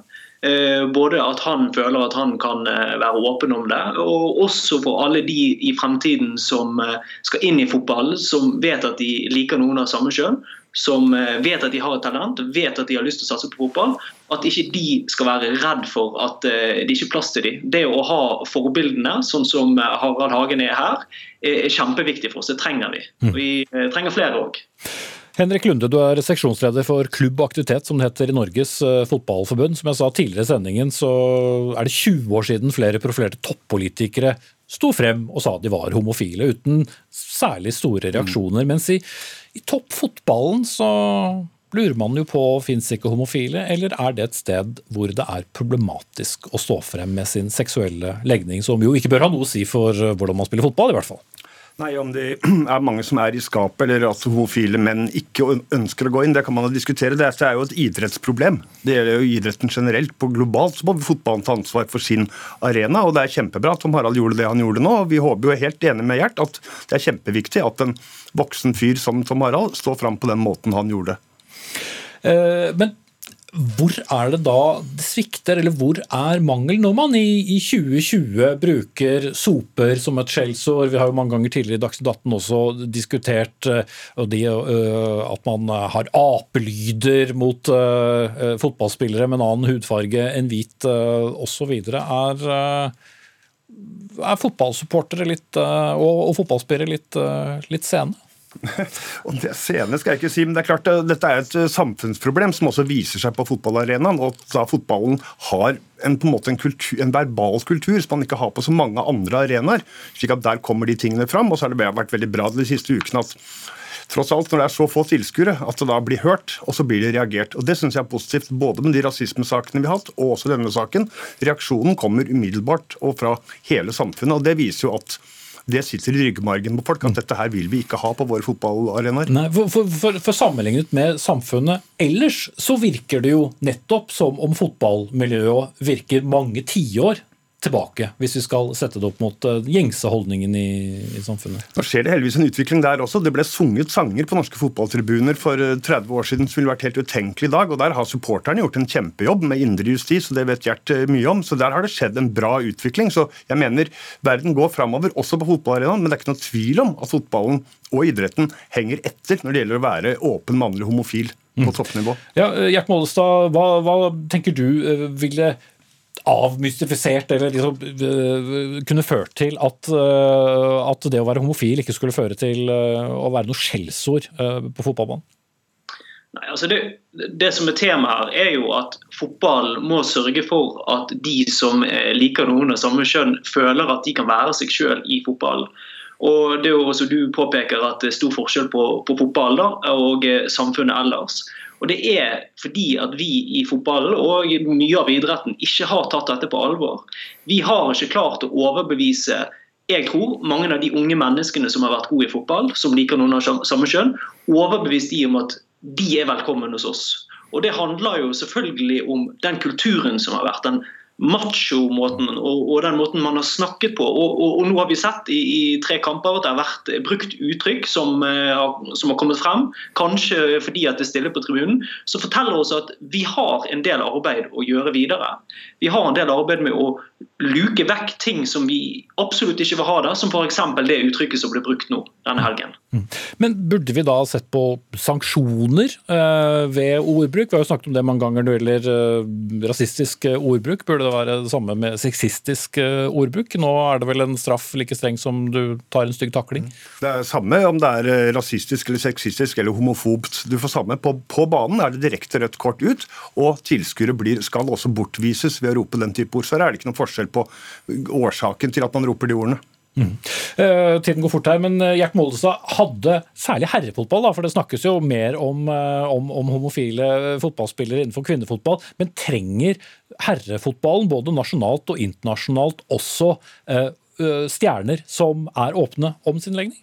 Både at han føler at han kan være åpen om det, og også for alle de i fremtiden som skal inn i fotballen, som vet at de liker noen av samme kjønn, som eh, vet at de har et talent, vet at de har lyst til å satse på fotball. At ikke de skal være redd for at eh, det ikke er plass til dem. Det å ha forbildene, sånn som eh, Harald Hagen er her, er kjempeviktig for oss. Det trenger vi. Mm. Vi trenger flere òg. Henrik Lunde, du er seksjonsleder for klubb og aktivitet, som det heter i Norges fotballforbund. Som jeg sa tidligere i sendingen, så er det 20 år siden flere profilerte toppolitikere sto frem og sa de var homofile, uten særlig store reaksjoner. Mm. Mens i i toppfotballen så lurer man jo på fins ikke homofile, eller er det et sted hvor det er problematisk å stå frem med sin seksuelle legning, som jo ikke bør ha noe å si for hvordan man spiller fotball, i hvert fall? Nei, Om det er mange som er i skapet, eller at homofile menn ikke ønsker å gå inn, det kan man jo diskutere. Det er jo et idrettsproblem. Det gjelder jo idretten generelt. På globalt så må fotballen ta ansvar for sin arena, og det er kjempebra at Tom Harald gjorde det han gjorde nå. og Vi håper jo helt enig med Gjert at det er kjempeviktig at en voksen fyr som Tom Harald står fram på den måten han gjorde. Uh, men hvor er det da det svikter, eller hvor er mangelen når man i, i 2020 bruker soper som et skjellsord? Vi har jo mange ganger tidligere i Dagsnytt 18 også diskutert uh, de, uh, at man har apelyder mot fotballspillere med en annen hudfarge enn hvit uh, osv. Er, er fotballsupportere litt, og, og fotballspillere litt, litt sene? og det scene skal jeg ikke si, men det er klart dette er et eh, samfunnsproblem som også viser seg på fotballarenaen. og da Fotballen har en, på en måte en, kultur, en verbal kultur som man ikke har på så mange andre arenaer. slik at Der kommer de tingene fram. og så har det vært veldig bra de siste ukene at tross alt, når det er så få tilskuere, at det da blir hørt, og så blir det reagert. Og Det syns jeg er positivt, både med de rasismesakene vi har hatt, og også denne saken. Reaksjonen kommer umiddelbart og fra hele samfunnet, og det viser jo at det sitter i ryggmargen på folk at dette her vil vi ikke ha på våre fotballarenaer. For, for, for, for, sammenlignet med samfunnet ellers, så virker det jo nettopp som om fotballmiljøet virker mange tiår tilbake, hvis vi skal sette det opp mot uh, gjengse holdningen i, i, samfunnet? Nå skjer det heldigvis en utvikling der også. Det ble sunget sanger på norske fotballtribuner for 30 eh, år siden som ville vært helt utenkelig i dag. og Der har supporterne gjort en kjempejobb med indre justis, og det vet Gjert eh, mye om. Så der har det skjedd en bra utvikling. Så jeg mener verden går framover, også på fotballarenaen, men det er ikke noe tvil om at fotballen og idretten henger etter når det gjelder å være åpen mannlig homofil på mm. toppnivå. Ja, Gjert Målestad, hva, hva tenker du ville avmystifisert eller liksom, uh, kunne ført til at, uh, at, det å være homofil ikke skulle føre til å være noe skjellsord på fotballbanen? Nei, altså det, det, som er tema her, er jo at fotballen må sørge for at de som liker noen av samme kjønn, føler at de kan være seg sjøl i fotballen. Og det er jo også Du påpeker at det er stor forskjell på, på fotball da, og samfunnet ellers. Og Det er fordi at vi i fotballen og mye av idretten ikke har tatt dette på alvor. Vi har ikke klart å overbevise jeg tror mange av de unge menneskene som har vært gode i fotball, som liker noen av samme kjønn, overbevist de om at de er velkommen hos oss. Og Det handler jo selvfølgelig om den kulturen som har vært. den macho-måten og, og, den måten man har snakket på. Og, og, og, nå har vi sett i, i, tre kamper at det har vært brukt uttrykk som, uh, som, har kommet frem, kanskje fordi at det er stille på tribunen, som forteller oss at vi har en del arbeid å gjøre videre. Vi har en del arbeid med å luke vekk ting som vi absolutt ikke vil ha der, som f.eks. det uttrykket som ble brukt nå denne helgen. Mm. Men burde vi da sett på sanksjoner uh, ved ordbruk? Vi har jo snakket om det mange ganger når det gjelder uh, rasistisk ordbruk. Burde det være det samme med sexistisk ordbruk? Nå er det vel en straff like streng som du tar en stygg takling? Det er samme om det er rasistisk eller sexistisk eller homofobt. Du får samme. På, på banen er det direkte rødt kort ut, og tilskuere skal også bortvises ved å rope den type ord. Så er det ikke noen forskjell på årsaken til at man roper de ordene. Mm. Uh, tiden går fort her, men eh, Gjert Moldestad hadde særlig herrefotball, da, for det snakkes jo mer om, uh, om, om, homofile fotballspillere innenfor kvinnefotball. Men trenger herrefotballen, både nasjonalt og internasjonalt, også stjerner som er åpne om sin legning?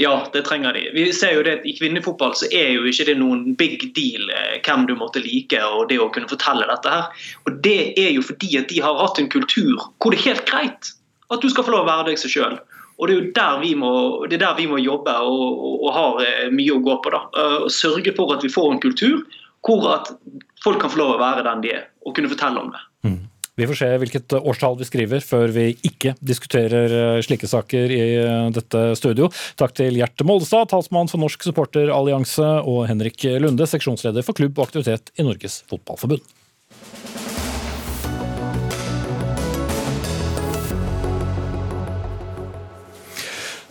Ja, det trenger de. Vi ser jo det at I kvinnefotball så er jo ikke det noen big deal eh, hvem du måtte like og det å kunne fortelle dette. her. Og Det er jo fordi at de har hatt en kultur hvor det er helt greit at du skal få lov å være deg seg sjøl. Og Det er jo der vi må, det er der vi må jobbe og, og, og har eh, mye å gå på. da. Og sørge for at vi får en kultur hvor at folk kan få lov å være den de er, og kunne fortelle om det. Mm. Vi får se hvilket årstall vi skriver før vi ikke diskuterer eh, slike saker i eh, dette studio. Takk til Gjert Moldestad, talsmann for Norsk supporterallianse, og Henrik Lunde, seksjonsleder for klubb og aktivitet i Norges Fotballforbund.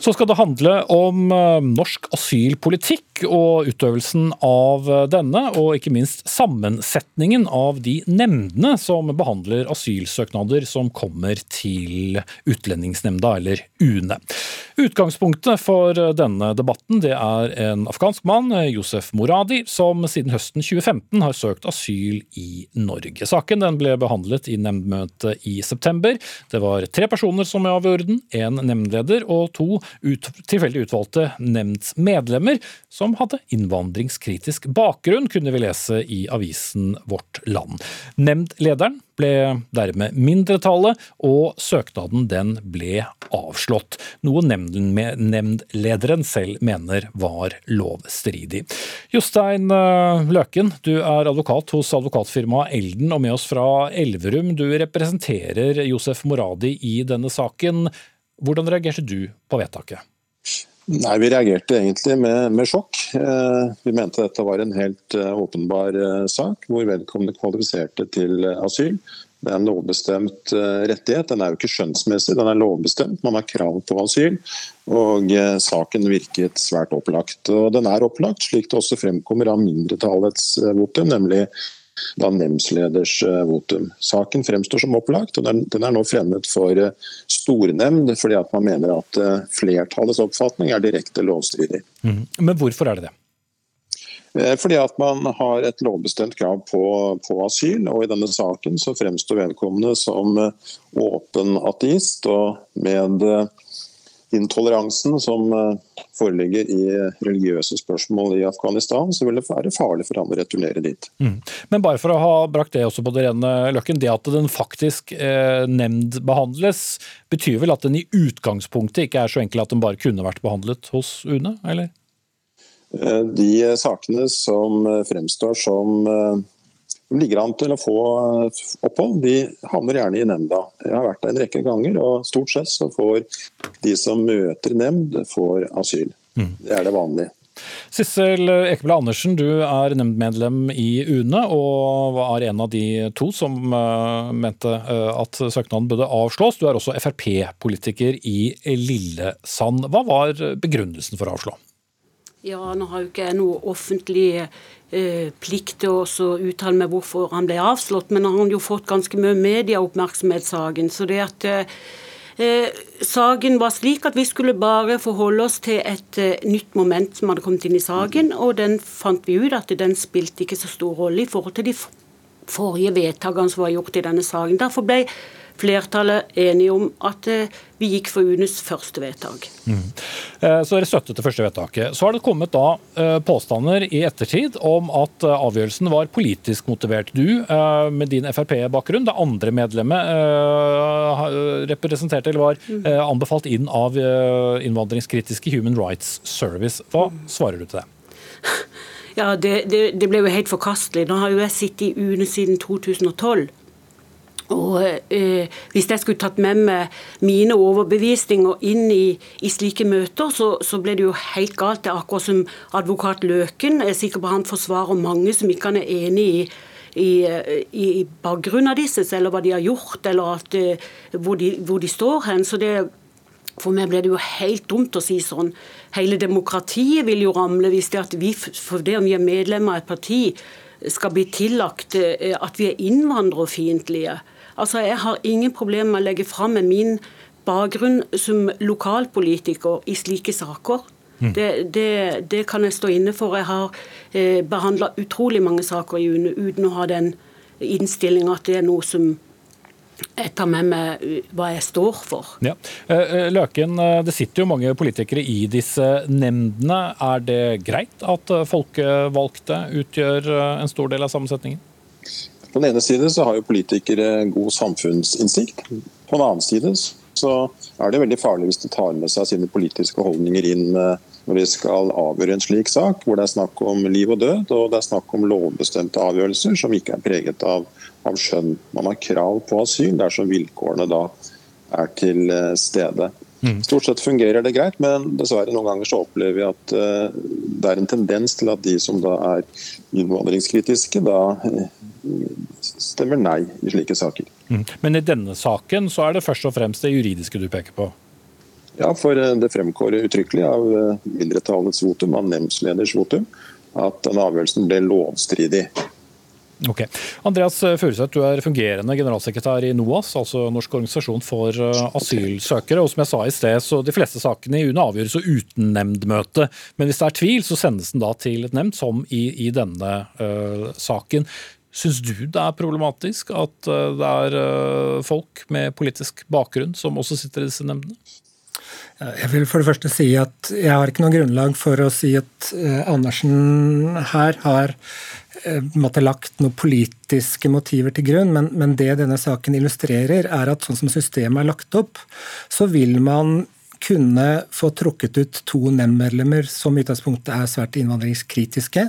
Så skal det handle om eh, norsk asylpolitikk og utøvelsen av denne, og ikke minst sammensetningen av de nemndene som behandler asylsøknader som kommer til Utlendingsnemnda, eller UNE. Utgangspunktet for denne debatten det er en afghansk mann, Josef Moradi, som siden høsten 2015 har søkt asyl i Norge. Saken den ble behandlet i nemndmøtet i september. Det var tre personer som avgjorde den, én nemndleder og to ut, tilfeldig utvalgte nemndsmedlemmer som hadde innvandringskritisk bakgrunn, kunne vi lese i avisen Vårt Land. Nemndlederen ble dermed mindretallet, og søknaden den ble avslått. Noe nemndlederen selv mener var lovstridig. Jostein eh, Løken, du er advokat hos advokatfirmaet Elden og med oss fra Elverum. Du representerer Josef Moradi i denne saken. Hvordan reagerte du på vedtaket? Nei, Vi reagerte egentlig med, med sjokk. Eh, vi mente dette var en helt eh, åpenbar eh, sak, hvor vedkommende kvalifiserte til asyl. Det er en lovbestemt rettighet. Den er jo ikke skjønnsmessig, den er lovbestemt. Man har krav på asyl. Og saken virket svært opplagt. Og den er opplagt, slik det også fremkommer av mindretallets votum, nemlig da nemndsleders eh, votum. Saken fremstår som opplagt, og den er nå fremmet for eh, stornemnd fordi at man mener at eh, flertallets oppfatning er direkte lovstridig. Mm. Men hvorfor er det det? Fordi at man har et lovbestemt krav på, på, asyl, og i denne saken så fremstår vedkommende som åpen ateist og med intoleransen som eh, foreligger i religiøse spørsmål i Afghanistan, så vil det være farlig for ham å returnere dit. Mm. Men bare for å ha brakt det også på det rene løkken, det at den faktisk eh, nemndbehandles, betyr vel at den i utgangspunktet ikke er så enkel at den bare kunne vært behandlet hos UNE, eller? Eh, de sakene som eh, fremstår som ligger an til å få eh, opphold, de havner gjerne i nemnda. Jeg har vært der en rekke ganger, og stort sett så får de som møter nemnd, får asyl. Mm. Det er det vanlige. Sissel Ekeblad Andersen, du er nemndmedlem i UNE, og var en av de to som uh, mente uh, at søknaden burde avslås. Du er også Frp-politiker i Lillesand. Hva var begrunnelsen for å avslå? Ja, Nå har jo ikke jeg noe offentlig eh, plikt til å uttale meg hvorfor han ble avslått, men han har jo fått ganske mye medieoppmerksomhet, saken. Så det at eh, eh, Saken var slik at vi skulle bare forholde oss til et eh, nytt moment som hadde kommet inn i saken, og den fant vi ut at den spilte ikke så stor rolle i forhold til de forrige vedtakene som var gjort i denne saken. Derfor ble flertallet enige om at eh, vi gikk for UNEs første vedtak. Mm. Så dere støttet det første vedtaket. Så har det kommet da påstander i ettertid om at avgjørelsen var politisk motivert. Du, med din Frp-bakgrunn, det andre medlemmet representerte eller var anbefalt inn av innvandringskritiske Human Rights Service. Hva svarer du til det? Ja, det, det, det ble jo helt forkastelig. Nå har jo jeg sittet i UNE siden 2012. Og eh, Hvis jeg skulle tatt med meg mine overbevisninger inn i, i slike møter, så, så, ble det jo helt galt. Det er akkurat som advokat Løken. Jeg er sikker på han forsvarer mange som ikke han er enig i. I, i, i bakgrunnen av disse, eller hva de har gjort, eller at, eh, hvor, de, hvor de står hen. Så det, for meg ble det jo helt dumt å si sånn. Hele demokratiet vil jo ramle hvis det at vi, for det om vi er medlemmer av et parti, skal bli tillagt eh, at vi er innvandrerfiendtlige. Altså, jeg har ingen problemer med å legge fram min bakgrunn som lokalpolitiker i slike saker. Mm. Det, det, det, kan jeg stå inne for. Jeg har eh, behandla utrolig mange saker i UNE uten å ha den innstillinga at det er noe som jeg tar med meg hva jeg står for. Ja. Eh, eh, Løken, eh, det sitter jo mange politikere i disse nemndene. Er det greit at folkevalgte utgjør en stor del av sammensetningen? På den ene side så har jo politikere god samfunnsinnsikt. På den annen side så er det veldig farlig hvis de tar med seg sine politiske holdninger inn når de skal avgjøre en slik sak, hvor det er snakk om liv og død, og det er snakk om lovbestemte avgjørelser som ikke er preget av av skjønn. Man har krav på asyl dersom vilkårene da er til eh, stede. Mm. Stort sett fungerer det greit, men dessverre noen ganger så opplever vi at uh, det er en tendens til at de som da er innvandringskritiske, da stemmer nei i slike saker. Mm. Men i denne saken så er det først og fremst det juridiske du peker på? Ja, for uh, det fremgår uttrykkelig av mindretallets votum, av nemndsleders votum, at den avgjørelsen ble lovstridig. Ok. Andreas Furuseth, du er fungerende generalsekretær i NOAS, altså Norsk organisasjon for eh, asylsøkere. og som jeg sa i sted, så De fleste sakene i UNE avgjøres uten nemndmøte. Men hvis det er tvil, så sendes den da til et nemnd, som i, i denne uh, saken. Syns du det er problematisk at uh, det er uh, folk med politisk bakgrunn som også sitter i disse nemndene? Jeg vil for det første si at jeg har ikke noe grunnlag for å si at Andersen her har Eh, måtte lagt noen politiske motiver til grunn, men, men, det denne saken illustrerer, er at sånn som systemet er lagt opp, så vil man kunne få trukket ut to nemndmedlemmer som i utgangspunktet er svært innvandringskritiske,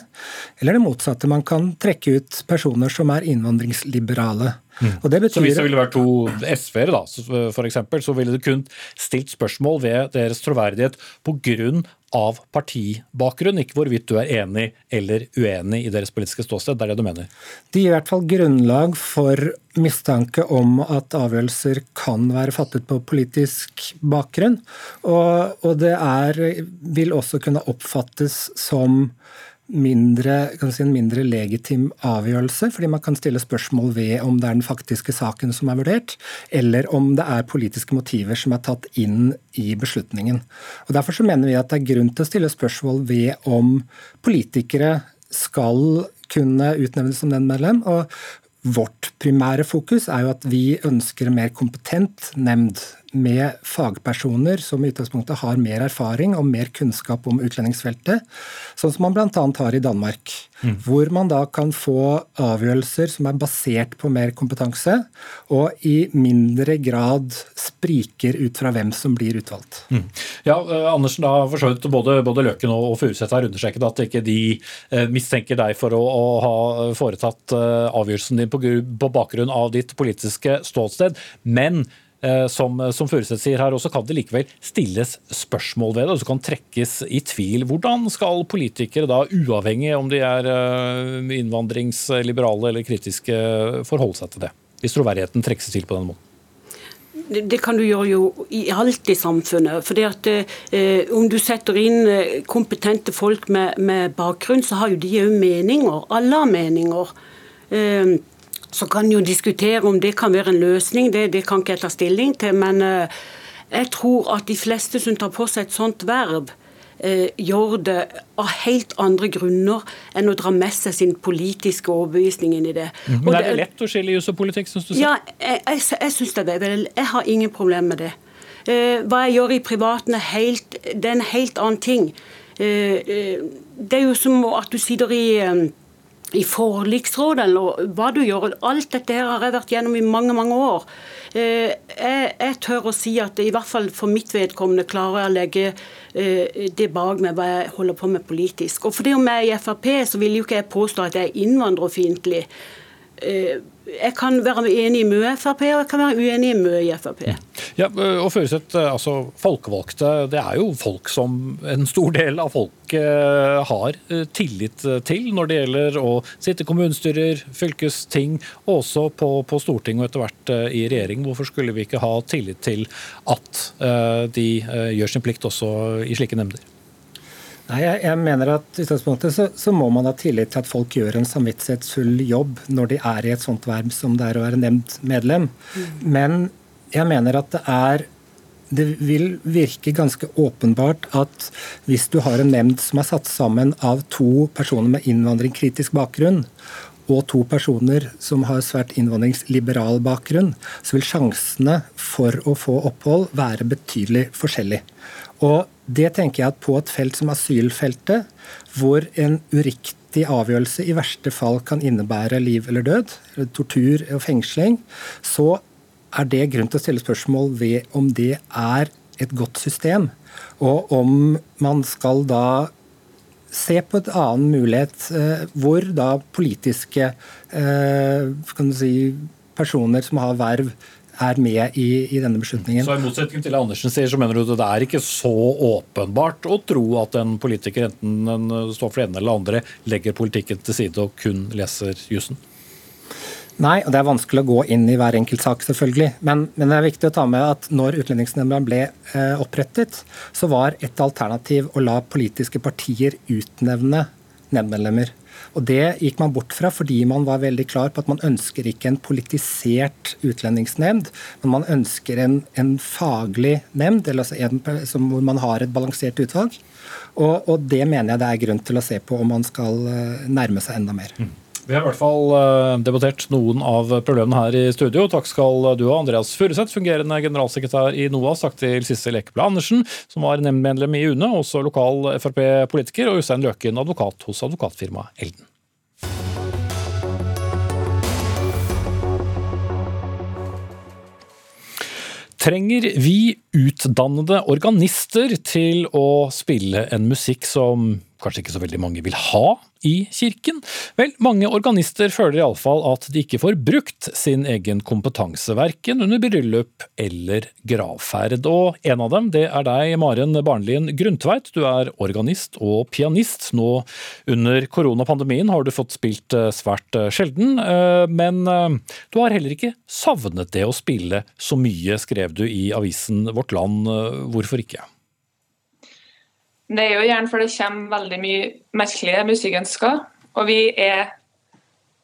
eller det motsatte. Man kan trekke ut personer som er innvandringsliberale. Mm. Betyr... Så hvis det ville vært to SV-ere, f.eks., så ville det kun stilt spørsmål ved deres troverdighet pga av partibakgrunn, ikke hvorvidt du er enig eller uenig i deres politiske ståsted. Det er det du mener? Det gir i hvert fall grunnlag for mistanke om at avgjørelser kan være fattet på politisk bakgrunn. Og, og det er, vil også kunne oppfattes som mindre, si, en mindre legitim avgjørelse, fordi man kan stille spørsmål ved om det er den faktiske saken som er vurdert, eller om det er politiske motiver som er tatt inn i beslutningen. Og Derfor så mener vi at det er grunn til å stille spørsmål ved om politikere skal kunne utnevnes som den medlem. og Vårt primære fokus er jo at vi ønsker en mer kompetent nemnd med fagpersoner som i utgangspunktet har mer erfaring og mer kunnskap om utlendingsfeltet, sånn som man bl.a. har i Danmark. Mm. Hvor man da kan få avgjørelser som er basert på mer kompetanse, og i mindre grad spriker ut fra hvem som blir utvalgt. Mm. Ja, uh, Andersen, da for så vidt både, både Løken og, Furuseth har understreket at ikke de uh, mistenker deg for å, å ha foretatt uh, avgjørelsen din på, på bakgrunn av ditt politiske ståsted. men Eh, som, som Furuseth sier her, også kan det likevel stilles spørsmål ved det, og så kan trekkes i tvil. Hvordan skal politikere da, uavhengig om de er eh, innvandringsliberale eller kritiske, forholde seg til det? Hvis troverdigheten trekkes til på den måten? Det kan du gjøre jo i alt i samfunnet. fordi at eh, Om du setter inn eh, kompetente folk med, med bakgrunn, så har jo de òg meninger. Alle har meninger. Eh, så kan jo diskutere om det kan være en løsning, det, det kan ikke jeg ta stilling til. Men uh, jeg tror at de fleste som tar på seg et sånt verv, eh, gjør det av helt andre grunner enn å dra med seg sin politiske overbevisning inn i det. Mm. Men er det lett å skille jus og politikk, syns du? Ja, jeg, jeg, jeg syns det er vel. Jeg har ingen problem med det. Eh, hva jeg gjør i privaten, er, helt, det er en helt annen ting. Eh, eh, det er jo som at du sitter i eh, i forliksrådet, eller hva du gjør. Alt dette her har jeg vært gjennom i mange mange år. Eh, jeg, jeg, tør å si at i hvert fall for mitt vedkommende klarer jeg å legge eh, det bak meg hva jeg holder på med politisk. Og fordi om jeg er i Frp, så vil jo ikke jeg påstå at jeg er innvandrerfiendtlig. Eh, jeg kan være enig med Frp, og jeg kan være uenig med Frp. Ja, og Føresett, altså Folkevalgte, det er jo folk som en stor del av folket har tillit til når det gjelder å sitte i kommunestyrer, fylkesting, og også på, på Stortinget og etter hvert i regjering. Hvorfor skulle vi ikke ha tillit til at de gjør sin plikt også i slike nemnder? Nei, jeg, jeg, mener at i utgangspunktet så, så, må man ha tillit til at folk gjør en samvittighetsfull jobb når de er i et sånt verv som det er å være nevnt medlem. Mm. Men jeg mener at det er det vil virke ganske åpenbart at hvis du har en nemnd som er satt sammen av to personer med innvandringskritisk bakgrunn, og to personer som har svært innvandringsliberal bakgrunn, så vil sjansene for å få opphold være betydelig forskjellig. Og det tenker jeg at på et felt som asylfeltet, hvor en uriktig avgjørelse i verste fall kan innebære liv eller død, tortur og fengsling, så er det grunn til å stille spørsmål ved om det er et godt system. Og om man skal da se på et annen mulighet eh, hvor da politiske eh, si, personer som har verv, er med i, i, denne beslutningen. Så I motsetning til Andersen sier, så mener du at det er ikke så åpenbart å tro at en politiker, enten den står for det ene eller andre, legger politikken til side og kun leser jussen? Nei, og det er vanskelig å gå inn i hver enkelt sak, selvfølgelig. Men, men det er viktig å ta med at når Utlendingsnemnda ble eh, opprettet, så var et alternativ å la politiske partier utnevne nemndmedlemmer. Og Det gikk man bort fra fordi man var veldig klar på at man ønsker ikke en politisert utlendingsnemnd, men man ønsker en, en faglig nemnd, eller altså en, hvor man har et balansert utvalg. Og, og, det mener jeg det er grunn til å se på om man skal eh, nærme seg enda mer. Mm. Vi har i hvert fall eh, debattert noen av problemene her i studio. Takk skal du ha, Andreas Furuseth, fungerende generalsekretær i NOAS. Takk til Sissel Ekeblad Andersen, som var nemndmedlem i UNE, også lokal Frp-politiker, og Jostein Løken, advokat hos advokatfirmaet Elden. Trenger vi utdannede organister til å spille en musikk som kanskje ikke så veldig mange vil ha i kirken? Vel, mange organister føler iallfall at de ikke får brukt sin egen kompetanse, verken under bryllup eller gravferd. Og en av dem, det er deg, Maren Barnlien Grundtveit. Du er organist og pianist. Nå under koronapandemien har du fått spilt eh, svært eh, sjelden, eh, men du har heller ikke savnet det å spille så mye, skrev du i avisen Vårt Land. Hvorfor ikke? Det er jo gjerne for det kommer veldig mye merkelige musikkønsker. Og vi er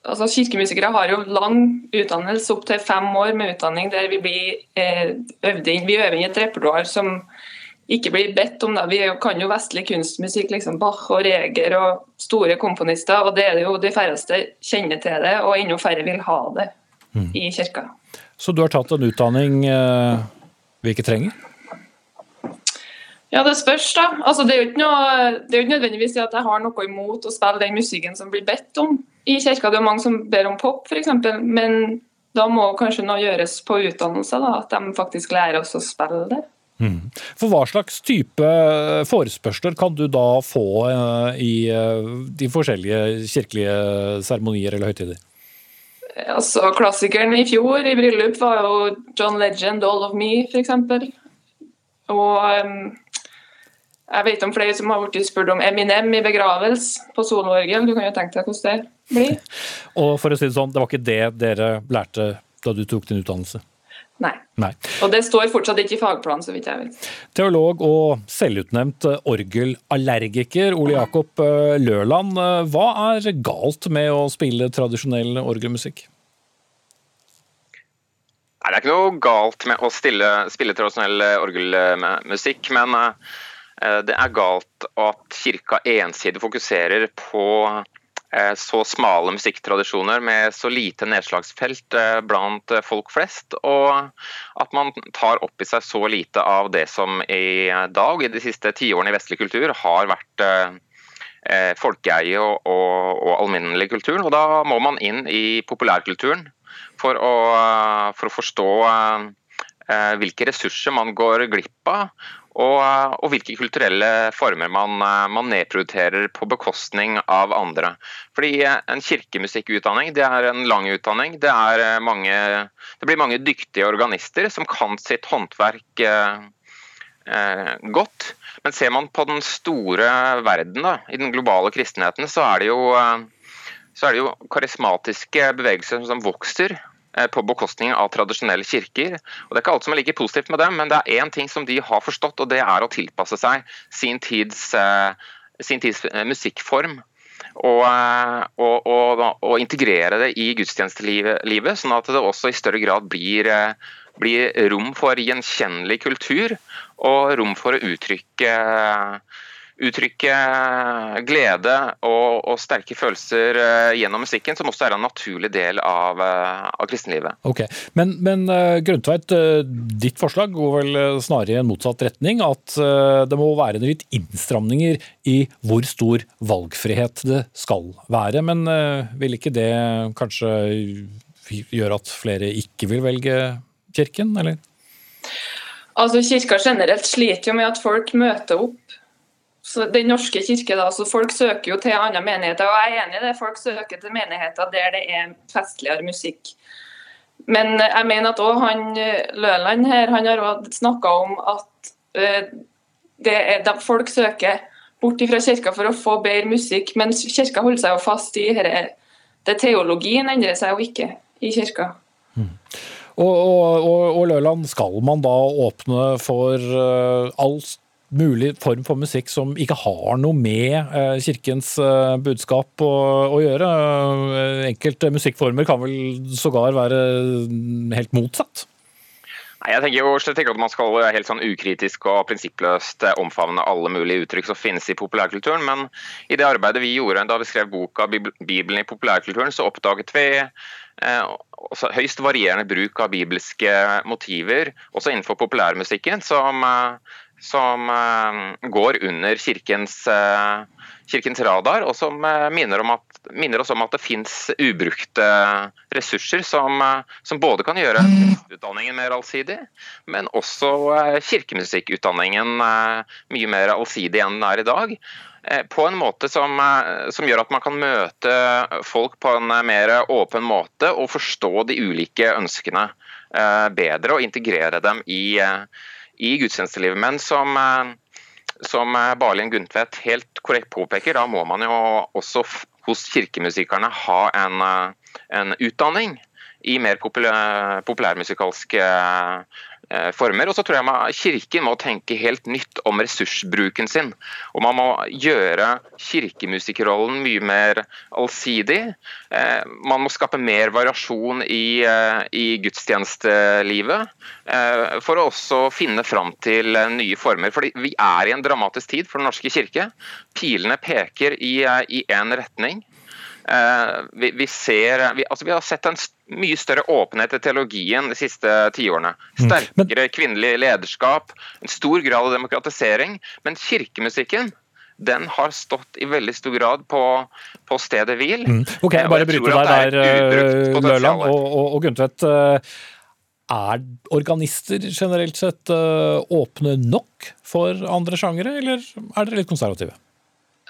altså Kirkemusikere har jo lang utdannelse, opptil fem år med utdanning, der vi blir eh, øvd inn. Vi øver inn et repertoar som ikke blir bedt om. Da. Vi kan jo vestlig kunstmusikk, liksom Bach og Reger og store komponister, og det er det jo de færreste kjenner til det, og enda færre vil ha det mm. i kirka. Så du har tatt en utdanning eh, vi ikke trenger? Ja, det spørs, da. Altså, det, er jo ikke noe, det er jo ikke nødvendigvis at jeg har noe imot å spille den musikken som blir bedt om i kirka. Det er mange som ber om pop, f.eks. Men da må kanskje noe gjøres på utdannelse, da, at de faktisk lærer oss å spille det. Mm. For Hva slags type forespørsler kan du da få uh, i uh, de forskjellige kirkelige seremonier eller høytider? Altså, Klassikeren i fjor i bryllup var jo John Legend, 'All of Me', f.eks. Og um, jeg vet om flere som har blitt spurt om Eminem i begravelse på soloorgel. Du kan jo tenke deg hvordan det blir. Og for å si Det sånn, det var ikke det dere lærte da du tok din utdannelse? Nei. Nei. Og det står fortsatt ikke i fagplanen, så vidt jeg vet. Teolog og selvutnevnt orgelallergiker Ole Jakob Løland. Lørland. Eh, hva er galt med å spille tradisjonell orgelmusikk? Nei, Det er ikke noe galt med å stille, spille tradisjonell orgelmusikk, men Eh, det er galt at kirka ensidig fokuserer på eh, så smale musikktradisjoner med så lite nedslagsfelt eh, blant folk flest, og at man tar opp i seg så lite av det som i dag, i de siste tiårene i vestlig kultur, har vært folkeeie og, og, og alminnelig kultur. Og da må man inn i populærkulturen for å, for å forstå hvilke ressurser man går glipp av, og, og, hvilke kulturelle former man, man, nedprioriterer på bekostning av andre. Fordi En kirkemusikkutdanning det er en lang utdanning. Det, mange, det blir mange dyktige organister som kan sitt håndverk eh, eh, godt. Men ser man på den store verden, da, i den globale kristenheten, så er det jo, så er det jo karismatiske bevegelser som vokser. Eh, på bekostning av tradisjonelle kirker. Og Det er ikke alt som er like positivt med dem, men det er én ting som de har forstått, og det er å tilpasse seg sin tids, eh, sin tids eh, musikkform. Og, og, og, og, integrere det i gudstjenestelivet, sånn at det også i større grad blir, blir rom for gjenkjennelig kultur og rom for å uttrykke uttrykke glede og, og, sterke følelser eh, gjennom musikken, som også er en naturlig del av, eh, av kristenlivet. Ok, Men, men eh, Grøntveit, ditt forslag går vel snarere i en motsatt retning. At det må være litt innstramninger i hvor stor valgfrihet det skal være. Men vil ikke det kanskje gjøre at flere ikke vil velge kirken, eller? Altså, Kirka generelt sliter jo med at folk møter opp så Den norske kirke, da, så Folk søker jo til andre menigheter, og jeg er enig i det. Folk søker til menigheter der det er festligere musikk. Men jeg mener at også han Løland her, han har snakka om at det er, folk søker bort fra kirka for å få bedre musikk, men kirka holder seg jo fast i dette. Det Teologien endrer seg jo ikke i kirka. Mm. Og, og, og, og, Løland, skal man da åpne for uh, alt mulig form for musikk som ikke har noe med eh, kirkens eh, budskap å, å gjøre. Eh, enkelte musikkformer kan vel sågar være helt motsatt? Jeg tenker jo slett ikke at man skal helt sånn ukritisk og prinsippløst omfavne alle mulige uttrykk som finnes i populærkulturen, men i det arbeidet vi gjorde da vi skrev boka 'Bibelen i populærkulturen', så oppdaget vi eh, høyst varierende bruk av bibelske motiver, også innenfor populærmusikken, som, som eh, går under kirkens, eh, kirkens, radar, og som eh, minner, at, minner, oss om at det finnes ubrukte ressurser som, som både kan gjøre utdanningen mer allsidig, men også kirkemusikkutdanningen mye mer allsidig enn den er i dag. På en måte som, som, gjør at man kan møte folk på en mer åpen måte og forstå de ulike ønskene bedre og integrere dem i, i gudstjenestelivet. Men som, eh, som eh, Barlin Gundtvedt helt korrekt påpeker, da må man jo også hos kirkemusikerne ha en, eh, en utdanning i mer populær, populærmusikalske former. Og så tror jeg man, Kirken må tenke helt nytt om ressursbruken sin. Og Man må gjøre kirkemusikerrollen mye mer allsidig. Eh, man må skape mer variasjon i, eh, i gudstjenestelivet. For å også finne fram til nye former. Fordi Vi er i en dramatisk tid for Den norske kirke. Pilene peker i én retning. Vi, vi, ser, vi, altså vi har sett en mye større åpenhet i teologien de siste tiårene. Mm. Sterkere kvinnelig lederskap, en stor grad av demokratisering. Men kirkemusikken den har stått i veldig stor grad på, på stedet hvil. Mm. Ok, jeg bare bryte deg der, Løland og, og, og Guntvedt. Eh, er organister generelt sett eh, åpne nok for andre sjangere, eller er dere litt konservative?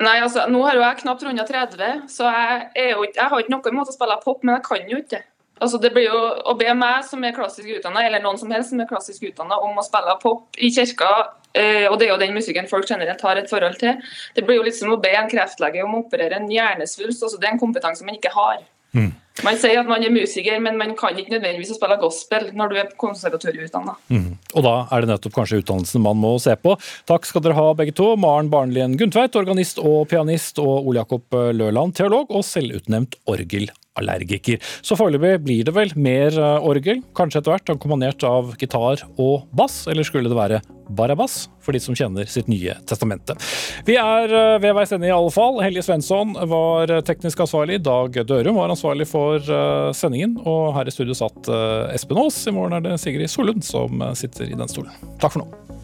Nei, altså, Nå har jo jeg knapt runda 30, så jeg, jo, jeg har ikke noen måte å spille pop, men jeg kan jo ikke. Altså det blir jo Å be meg som er klassisk utdanna, eller noen som helst som er klassisk utdanna, om å spille pop i kirka, eh, og det er jo den musikken folk generelt har et forhold til, det blir jo liksom å be en kreftlege om å operere en hjernesvulst. Altså det er en kompetanse man ikke har. Mm. Man sier at man er musiker, men man kan ikke nødvendigvis spille gospel når du er konservatorieutdanna. Mm. Og da er det nettopp kanskje utdannelsen man må se på. Takk skal dere ha begge to. Maren Barnlien Gundtveit, organist og pianist, og Ole Jakob Løland, teolog og selvutnevnt orgelallergiker. Så foreløpig blir det vel mer eh, orgel, kanskje etter hvert akkompagnert av gitar og bass, eller skulle det være Barabas, for de som kjenner sitt nye testamente. Vi er eh, ved veis ende i alle fall. Helge Svensson var teknisk ansvarlig. Dag Dørum var ansvarlig for eh, sendingen. Og her i studio satt eh, Espen Aas. I morgen er det Sigrid Solund som sitter i den stolen. Takk for nå.